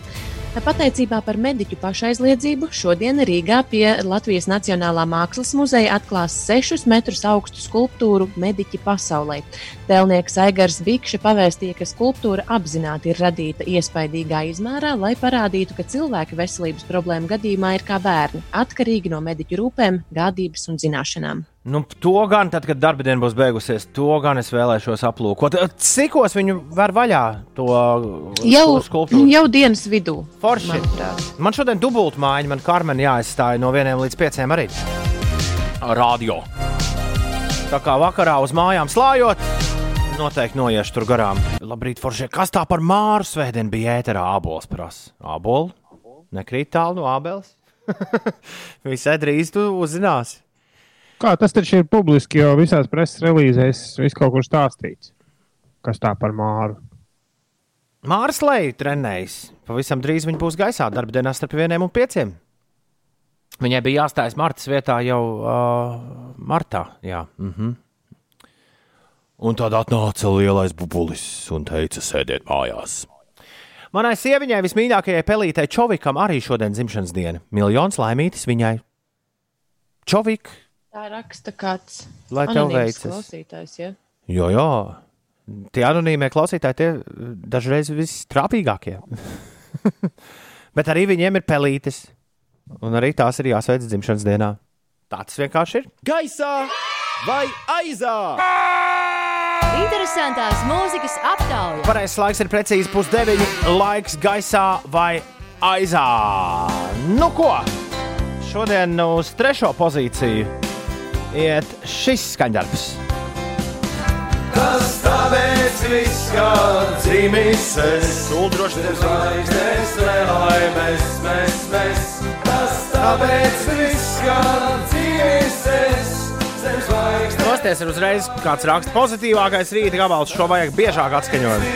Pateicībā par mediķu pašaizliedzību šodien Rīgā pie Latvijas Nacionālā Mākslas muzeja atklās 6 metrus augstu skulptūru Mediķi pasaulē. Tēlnieks Aigars Bikša pavēstīja, ka skulptūra apzināti ir radīta iespaidīgā izmērā, lai parādītu, ka cilvēki veselības problēmu gadījumā ir kā bērni, atkarīgi no mediķu rūpēm, gādības un zināšanām. Nu, to gan, tad, kad darba diena būs beigusies, to gan es vēlēšos aplūkot. Cikos viņu var vaļā to Jau, to skulptūru? jau dienas vidū. Forši. manuprāt. Man šodien dubultā mājiņa, man Karmen jāizstāja no vieniem līdz pieciem arī. Radio. Tā kā vakarā uz mājām slājot, noteikti noiešu tur garām. Labrīt, Forši. Kas tā par māru svētdienu bija ēterā? Abols prasa. Abols? Nekrīt tālu no abeles. Visai drīz tu uzzināsi. Kā tas taču ir publiski, jo visās preses relīzēs viss kaut kur stāstīts. Kas tā par māru? Mārs Leja trenējas. Pavisam drīz viņa būs gaisā darba dienā starp vieniem un pieciem. Viņai bija jāstājas Martas vietā jau uh, martā. Jā. Mm -hmm. Un tad atnāca lielais bubulis un teica, sēdiet mājās. Manai sieviņai vismīļākajai pelītei Čovikam arī šodien dzimšanas diena. Miljons laimītis viņai. Čovik, Tā raksta kāds Lai tev veicas. klausītājs. Ja? jo, jo. Tie anonīmie klausītāji, tie dažreiz vistrāpīgākie. Bet arī viņiem ir pelītes. Un arī tās ir jāsveic dzimšanas dienā. Tā tas vienkārši ir. Gaisā vai aizā? Interesantās mūzikas aptauja. Pareizais laiks ir precīzi pusdeviņi. Laiks gaisā vai aizā. Nu ko? Šodien uz trešo pozīciju iet šis skaņdarbs. Tas tāpēc viss, kā dzīvis es, Uldroši ir zvaigznes, nelaimes, mēs, mēs. Tas tāpēc viss, kā dzīvis es, zem zvaigznes. Nostāties ir uzreiz kāds raksts pozitīvākais rīta gabals. Šo vajag biežāk atskaņot.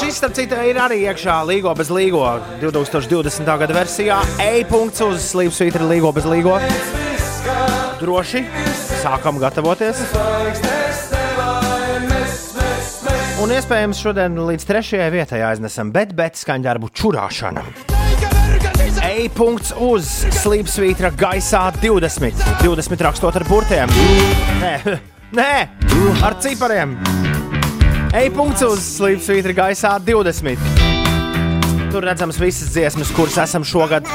Šis, starp citu, ir arī iekšā Līgo bez Līgo 2020. gada versijā. E-punkts uz Slīpsvītra Līgo bez Līgo. Droši sākam gatavoties. Un iespējams šodien līdz trešajai vietai aiznesam, bet, bet skaņdarbu čurāšana. E-punkts uz Slīpsvītra gaisā 20. 20 rakstot ar burtiem. Nē, nē ar cipariem. E-punkts uz Slīpsvītra gaisā 20. Tur redzams visas dziesmas, kuras esam šogad.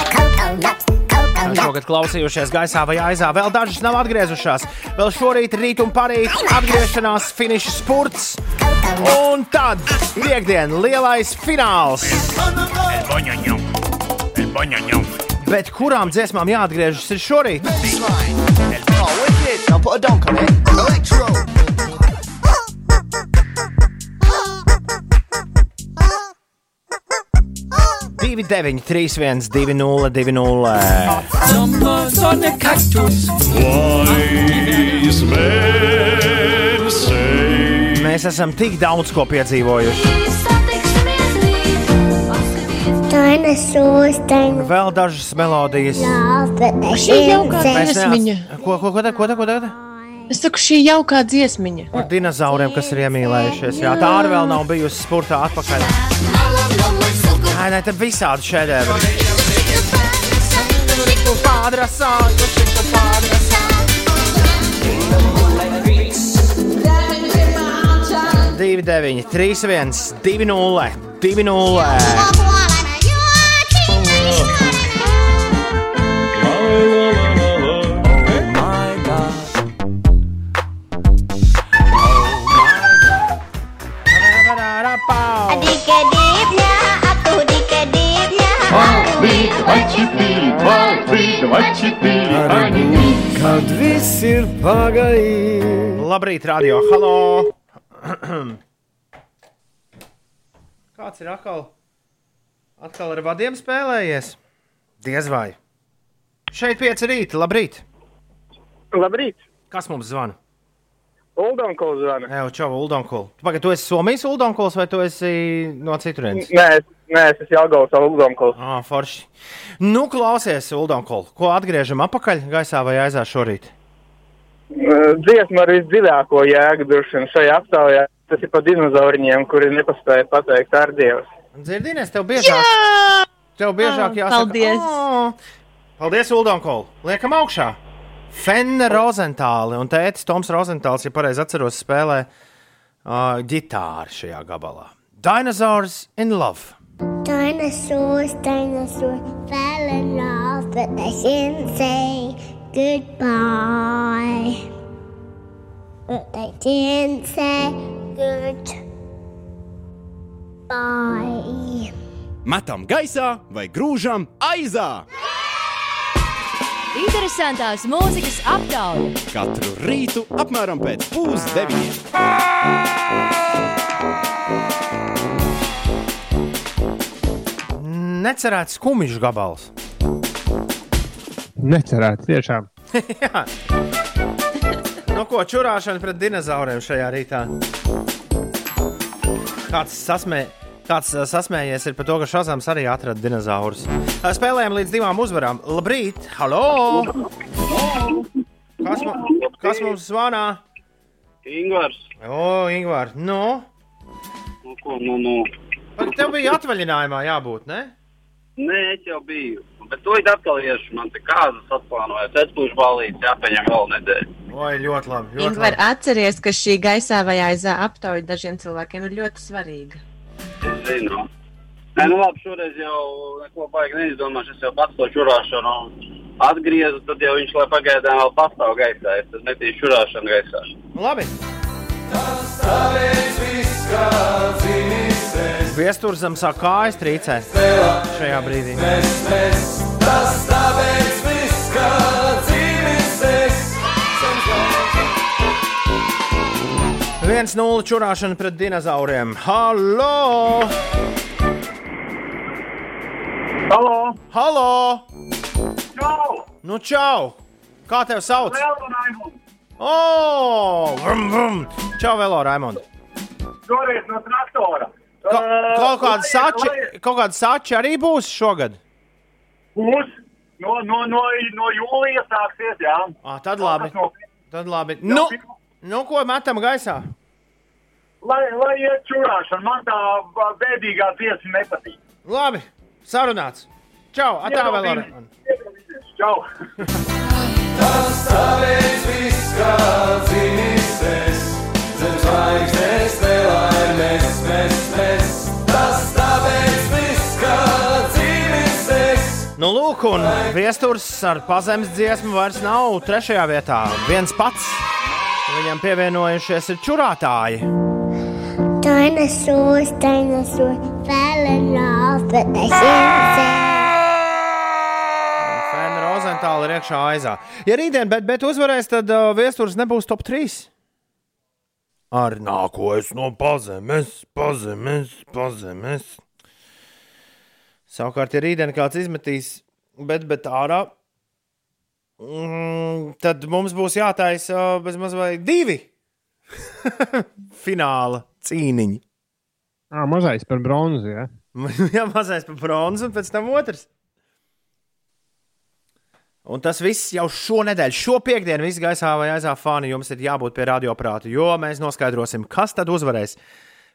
Šogad klausījušies gaisā vai aizā. Vēl dažas nav atgriezušās. Vēl šorīt, rīt un parīt atgriešanās finiša spurts. Un tad piekdiena lielais fināls. Bet kurām dziesmām jāatgriežas ir šorīt? 293, 202. Mēs esam tik daudz ko piedzīvojuši. Vēl dažas melodijas. Šī jaukā dziesmiņa. Ko, ko, ko, tā, ko, tā, ko, tā? Es saku, šī jaukā dziesmiņa. Par dinozauriem, kas ir iemīlējušies. Jā, tā arī vēl nav bijusi spurtā atpakaļ. Nē, nē, te visādi šedevri. Padrasā, padrasā. 2, 9, 3, 1, 2, 0, 2, 0. Kad viss ir pagājis. Labrīt, radio, halo! Kāds ir atkal? Atkal ar vadiem spēlējies? Diez vai. Šeit pieci rīta, labrīt! Labrīt! Kas mums zvana? Uldonkols zvana. Jā, čau, Uldonkols. Pagaid, tu esi Somijas Uldonkols vai tu esi no citurienes? Nē, es- nē, es esmu Jāgauts Uldonkols. Ah, forši. Nu, klausies, Uldonkols. Ko atgriežam atpakaļ gaisā vai aizā šorīt? Dziesma ar visdziļāko jēgu droši vien šajā aptaujā. Tas ir par dinozauriņiem, kuri nepaspēja pateikt ar Dievu. Dzirdinies, tev biežāk, tev biežāk jāsaka. paldies. "Ā." Paldies, Uldonkols. Liekam augšā. Fenne Rozentāli un tētis Toms Rozentāls, ja pareizi atceros, spēlē uh, ģitāru šajā gabalā. Dinosaurs in Love. Dinosaurs, dinosaurs fell in love, but they didn't say goodbye. But they didn't say goodbye. Metam gaisā vai grūžam aizā. Interesantās mūzikas aptauja. Katru rītu apmēram pēc pusdeviņiem. Necerēts skumjš gabals. Necerētu, tiešām. Jā. Nu, ko čurāšana pret dinozauriem šajā rītā? Kāds, sasmē, kāds sasmējies ir par to, ka Šazams arī atrada dinozaurus. Spēlējām līdz divām uzvarām. Labrīt! Halo! Kas, mu, kas mums zvanā? Ingvars. O, Ingūna, nu? Nu, ko, nu, nu. Tev bija atvaļinājumā jābūt, ne? Nē, es jau biju. Bet to ir atkal iešu. Man te kāzas atplānojas. Es būšu balīts, jāpaņem vēl nedēļu. Oi, ļoti labi. Ļoti labi. atceries, ka šī gaisā vai aizā aptauja dažiem cilvēkiem ir ļoti svarīga. Es zinu. Nē, nu labi, šoreiz jau neko baigi neizdomāšu. Es jau pats to čurāšanu atgriezu, tad jau viņš lai pagaidām vēl pastāv gaisā. Es tad metīšu čurāšanu gaisā. Labi. Tāpēc viss kā dzīvis es. Viesturs zem sāk kājas trīcēt šajā brīdī. Mēs, mēs, tas tāpēc viss kā dzīvis es. 1-0 čurāšana pret dinozauriem. Halo! Halo! Halo! Čau! Nu, čau! Kā tev sauc? O, vrum, vrum. Čau, Velo, Raimond. Šoreiz no traktora. Ka, kaut kāda sači, kaut kāda sači arī būs šogad. Būs. No, no, no, no jūlija sāksies, jā. À, tad labi. Tad labi. Nu, nu, ko metam gaisā? Lai, lai iet čurāšana, man tā bēdīgā dziesma nepatīk. Labi, sarunāts. Čau, atā vēl ar. Čau! Tas tāpēc viss kā dzīvis es. Zem zvaigznes nelai Nu, lūk, un viesturs ar pazemes dziesmu vairs nav trešajā vietā. Viens pats. Viņam pievienojušies ir čurātāji. Dinosaurs, dinosaurs fell in love, didn't say. Fēna Rozentāla ir iekšā aizā. Ja rītdien, bet, bet uzvarēs, tad uh, viesturs nebūs top 3. Ar nāko es no pazemes, pazemes, pazemes. Savukārt, ja rītdien kāds izmetīs, bet, bet ārā, mm, tad mums būs jātaisa bezmaz vai divi fināla cīniņi. Ah, mazais par bronzu. Ja? Jā, mazais par bronzu, un pēc tam otrs. Un tas viss jau šonadēļ, šo piekdienu, viss gaisā vai aizā fani jums ir jābūt pie radioaparāta, jo mēs noskaidrosim, kas tad uzvarēs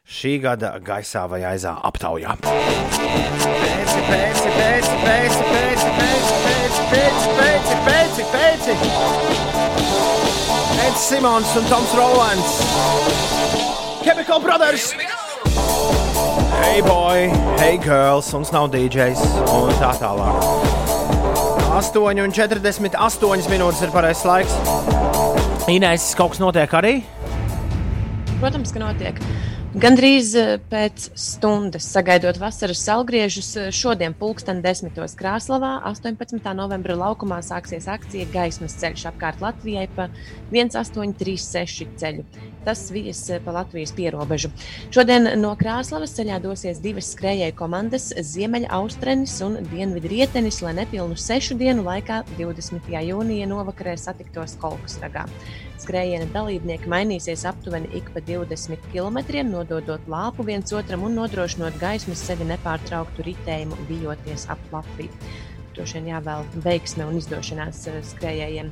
šī gada gaisā vai aizā aptaujā. Pēc, pēc, pēc, pēc, pēc, pēc, pēc, pēc, pēc, pēc, pēc, Simons un Toms Rolands. Chemical Brothers! Hey boy, hey girls, mums nav DJs un tā tālāk. 8,48 minūtes ir pareizais laiks. Inês, kaut kas notiek arī? Protams, ka notiek. Gandrīz eh, pēc stundas, sagaidot vasaras salgriežus, eh, šodien, pulksten 10. Krāslavā, 18. novembra laukumā sāksies akcija Gaismas ceļš apkārt Latvijai pa 1836 ceļu. Tas vies eh, pa Latvijas pierobežu. Šodien no Krāslavas ceļā dosies divas skrejēju komandas - Ziemeļa Austrenis un Dienvidu Rietenis, lai nepilnu sešu dienu laikā 20. jūnija novakarē satiktos Kolkusragā. Skrējiena dalībnieki mainīsies aptuveni ik pa 20 km, nododot lāpu viens otram un nodrošinot gaismas sevi nepārtrauktu ritējumu, bijoties ap Latviju. Droši vien jāvēl veiksme un izdošanās eh, skrejējiem.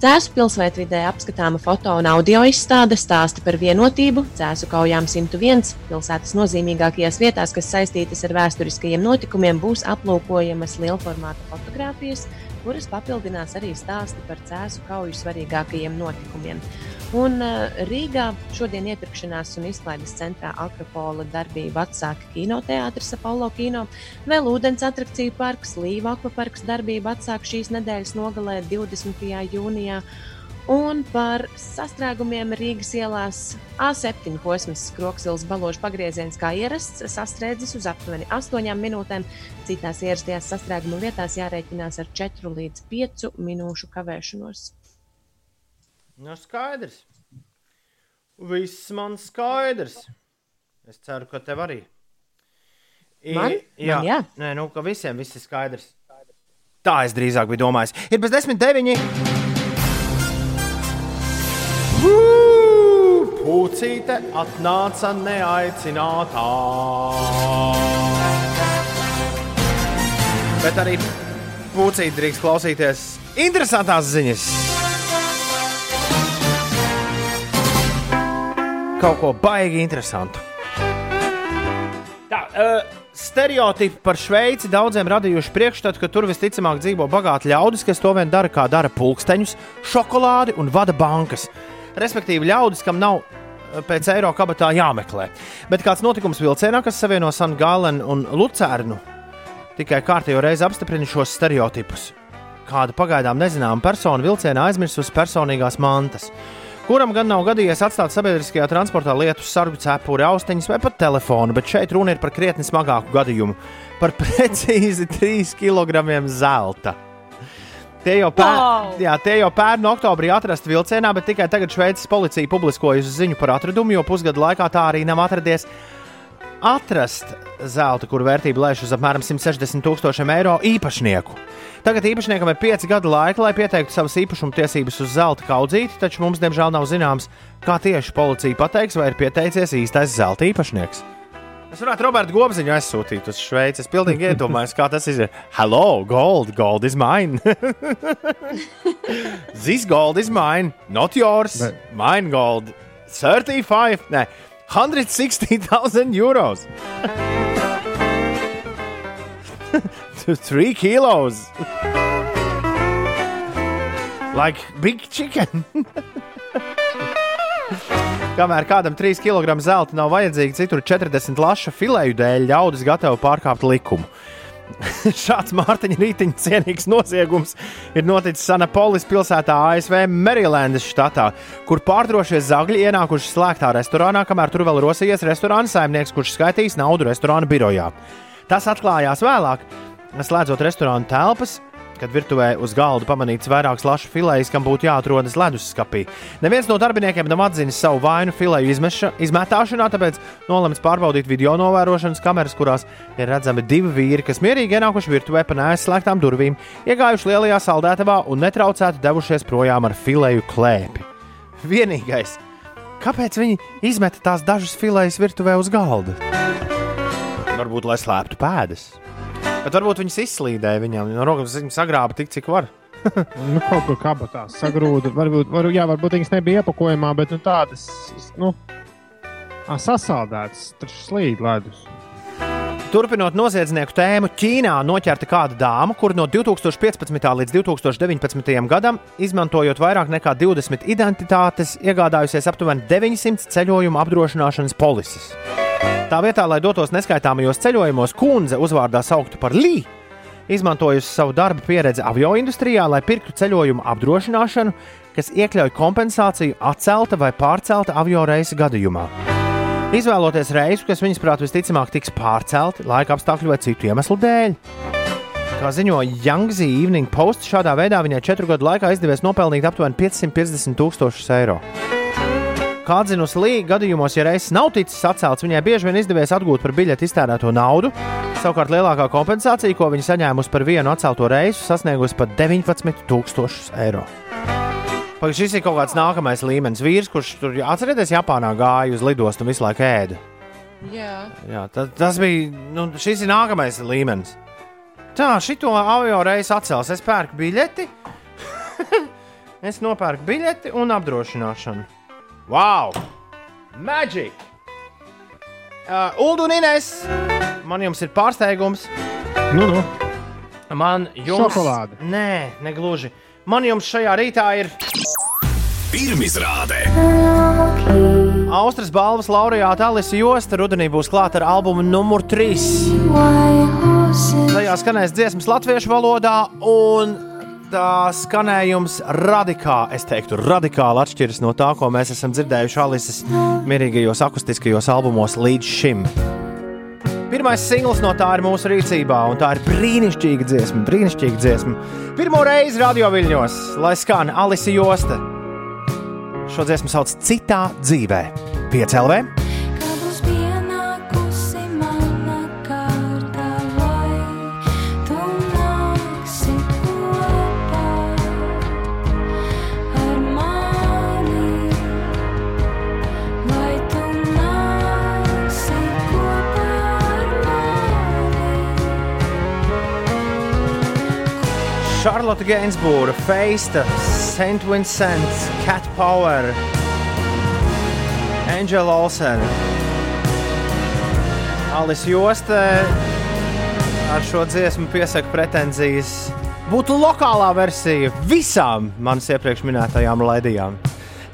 Cēzu pilsētvidē apskatāma foto un audio izstāde stāsta par vienotību, cēzu kaujām 101. Pilsētas nozīmīgākajās vietās, kas saistītas ar vēsturiskajiem notikumiem, būs aplūkojamas lielformāta fotogrāfijas, kuras papildinās arī stāsti par cēzu kauju svarīgākajiem notikumiem. Un uh, Rīgā šodien iepirkšanās un izklaides centrā Akropola darbību atsāka kinoteātris Apollo kino, vēl ūdens atrakciju parks, Līva akvaparks darbību atsāka šīs nedēļas nogalē 20. jūnijā. Un par sastrēgumiem Rīgas ielās A7 posms Kroksils baložu pagrieziens kā ierasts sastrēdzis uz aptuveni 8 minūtēm. Citās ierastajās sastrēguma vietās jārēķinās ar 4 līdz 5 minūšu kavēšanos. Nu, skaidrs. Viss man skaidrs. Es ceru, ka tev arī. I- Man? Jā, Man jā. Nē, nu, ka visiem viss ir skaidrs. Tā es drīzāk biju domājis. Ir bez desmit deviņi. Ū, Pūcīte atnāca neaicinātā. Bet arī pūcīte drīkst klausīties interesantās ziņas. Kaut ko baigi interesantu. Tā, uh, stereotipi par Šveici daudziem radījuši priekšstatu, ka tur visticamāk dzīvo bagāti ļaudis, kas to vien dara, kā dara pulksteņus, šokolādi un vada bankas. Respektīvi, ļaudis, kam nav eh, pēc eiro kabatā jāmeklē. Bet kāds notikums vilcienā, kas savieno San Galenu un Lucernu, tikai kārtējo reizi apstiprina šos stereotipus. Kāda pagaidām nezināma persona vilcienā aizmirsusi personīgās mantas. Kuram gan nav gadījies atstāt sabiedriskajā transportā lietus, sargu cepuri, austiņas vai pat telefonu, bet šeit runa ir par krietni smagāku gadījumu - par precīzi 3 kg zelta. Tie jau, pēr, Wow! jā, tie jau pērn oktobrī atrasti vilcienā, bet tikai tagad Šveices policija publiskojusi ziņu par atradumu, jo pusgadu laikā tā arī nav atradies. Atrast zelta, kur vērtība lēš uz apmēram 160 tūkstošiem eiro īpašnieku. Tagad īpašniekam ir 5 gadi laika, lai pieteiktu savas īpašuma tiesības uz zelta kaudzīti, taču mums, diemžēl, nav zināms, kā tieši policija pateiks, vai ir pieteicies īstais zelta īpašnieks. Es varētu Robertu Gobziņu aizsūtīt uz Šveici. Es pilnīgi iedomājos, kā tas ir. Hello, gold, gold is mine. This gold is mine, not yours. Bet- Mine gold. 35, ne, 160,000 euros. Three kilos. like big chicken. Kamēr kādam 3 kg zelta nav vajadzīgi, citur 40 laša filēju dēļ ļaudis gatavi pārkāpt likumu. Šāds Mārtiņa rītiņa cienīgs noziegums ir noticis Sanapolis pilsētā, ASV Marylandas štatā, kur pārdrošie zagļi ienākuši slēgtā restorānā, kamēr tur vēl rosījies restorāna saimnieks, kurš skaitīs naudu restorāna birojā. Tas atklājās vēlāk, slēdzot restorāna telpas. Kad virtuvē uz galda pamanīts vairākas lašu filējas, kam būtu jāatrodas leduskapī. Neviens no darbiniekiem nav atzinis savu vainu filēju izmeša, izmetāšanā, tāpēc nolemts pārbaudīt video novērošanas kameras, kurās ir redzami divi vīri, kas mierīgi ienākuši virtuvē pa neaizslēgtām durvīm, iegājuši lielajā saldētavā un netraucēti devušies projām ar filēju klēpi. Vienīgais, kāpēc viņi izmeta tās dažas filējas virtuvē uz galda? Varbūt, lai slēptu pēdas. Bet varbūt viņas izslīdēja viņam, no rokas viņa sagrāba tik, cik var. nu, kaut kur kabatās sagrūda. Varbūt, var, jā, varbūt viņas nebija iepakojumā, bet nu, tādas nu, sasaldētas, taču slīd ledus. Turpinot noziedznieku tēmu, Ķīnā noķerta kāda dāma, kur no 2015. līdz 2019. gadam, izmantojot vairāk nekā 20 identitātes, iegādājusies aptuveni 900 ceļojumu apdrošināšanas polises. Tā vietā, lai dotos neskaitāmajos ceļojumos, kundze uzvārdā sauktu par Lī, izmantojusi savu darba pieredzi avio industrijā, lai pirktu ceļojumu apdrošināšanu, kas iekļauj kompensāciju atcelta vai pārcelta avio reisa gadījumā. Izvēloties reisu, kas viņas prāt visticamāk tiks pārcelti laika apstākļu vai citu iemeslu dēļ. Kā ziņo Youngzī Evening Post, šādā veidā viņai četru gadu laikā izdevies nopelnīt aptuveni 550 tūkstošus eiro. Kā atzinusi Līga, gadījumos, ja reizes nav ticis atcelts, viņai bieži vien izdevies atgūt par biļeti iztērēto naudu. Savukārt lielākā kompensācija, ko viņa saņēmusi par vienu atcelto reisu, sasniegusi pat 19,000 eiro. Pagaid, šis ir kaut kāds nākamais līmenis. Vīrs, kurš tur, atcerieties, Japānā gāja uz lidostu un visu laiku ēda. Jā. Jā, ta, tas bija. Nu, šis ir nākamais līmenis. Tā, šito avio reizi atcels. Es pērku biļeti. es nopērku biļeti un apdrošināšanu. Wow! Magic! Uh, Ulu un Ines! Man jums ir pārsteigums. Nu, nu. Man jums Šokolāde. Nē, negluži. Man jums šajā rītā ir Pirmizrāde. Austrijas balvas laureāta Alisa Josta. Rudenī būs klāta ar albumu numur 3. Tajā skanēs dziesmas latviešu valodā, un tā skanējums radikāli, es teiktu, radikāli atšķiras no tā, ko mēs esam dzirdējuši Alisas mierīgajos akustiskajos albumos līdz šim. Pirmais singls no tā ir mūsu rīcībā, un tā ir brīnišķīga dziesma. Brīnišķīga dziesma. Pirmo reizi radio viļņos, lai skan Alisa Josta. Šo dziesmu sauc Citā dzīvē, 5 LV. Charlotte Gainsbourg, Feista, St. Vincent, Cat Power, Angela Olsen, Alice Joste ar šo dziesmu piesaka pretenzijas būt lokālā versija visām manas iepriekš minētajām laidījām.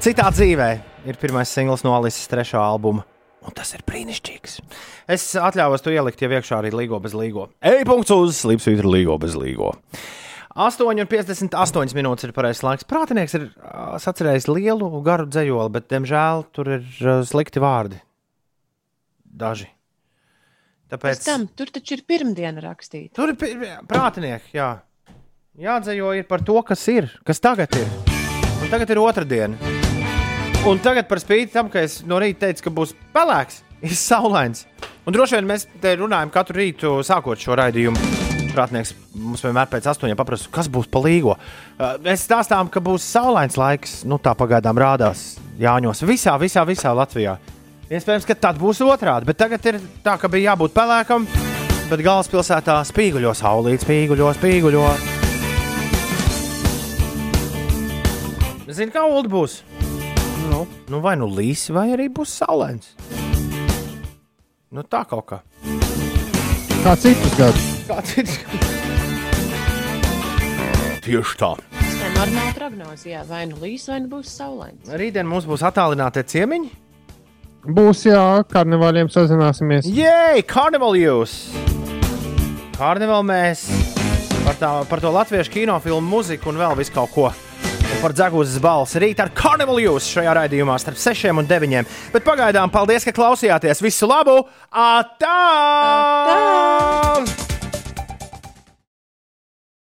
Citā dzīvē ir pirmais singls no Alices trešā albuma. Un tas ir brīnišķīgs. Es atļāvos to ielikt, ja iekšā arī līgo bez līgo. Ej, punkts uz slīpsvītra līgo bez līgo. 8,58 minūtes ir pareizais laiks. Prātinieks ir ā, sacerējis lielu, garu dzējoli, bet, diemžēl, tur ir slikti vārdi. Daži. Pēc Tāpēc tam tur taču ir pirmdiena rakstīta. tur ir prātinieki. Jā. Jādzējo ir par to, kas ir, kas tagad ir. Un tagad ir otrdiena. Un tagad, par spīti tam, ka es no rīta teicu, ka būs pelēks, ir saulains. Un droši vien mēs te runājam katru rītu, sākot šo raidījumu. Prātnieks mums vienmēr pēc astoņiem paprasta, kas būs pa līgo. Uh, Mēs stāstām, ka būs saulains laiks. Nu, tā pagaidām rādās Jāņos. Visā, visā, visā Latvijā. Iespējams, ka tad būs otrādi. Bet tagad ir tā, ka bija jābūt pelēkam. Bet galvaspilsētā spīguļo saulīt, spīguļo, spīguļo. Zini, kā Ulu būs? Nu, nu, vai nu līsi, vai arī būs saulains. Nu, tā kaut kā. Kā citus gadus. Kā cits. Tieši tā. Tas ir normāli prognoze. Jā, vai nu līs, vai nu būs saulains. Rītdien mums būs attālināti ciemiņi. Būs jā, karnevāliem sazināsimies. Jē, karnevāli jūs! Karnevāli mēs par, tā, par to latviešu kinofilmu mūziku un vēl visu kaut ko. Un Par dzegūzes balsi rīt ar karnevāli jūs šajā raidījumā starp 6 un 9. Bet pagaidām paldies, ka klausījāties. Visu labu! Atā! Atā!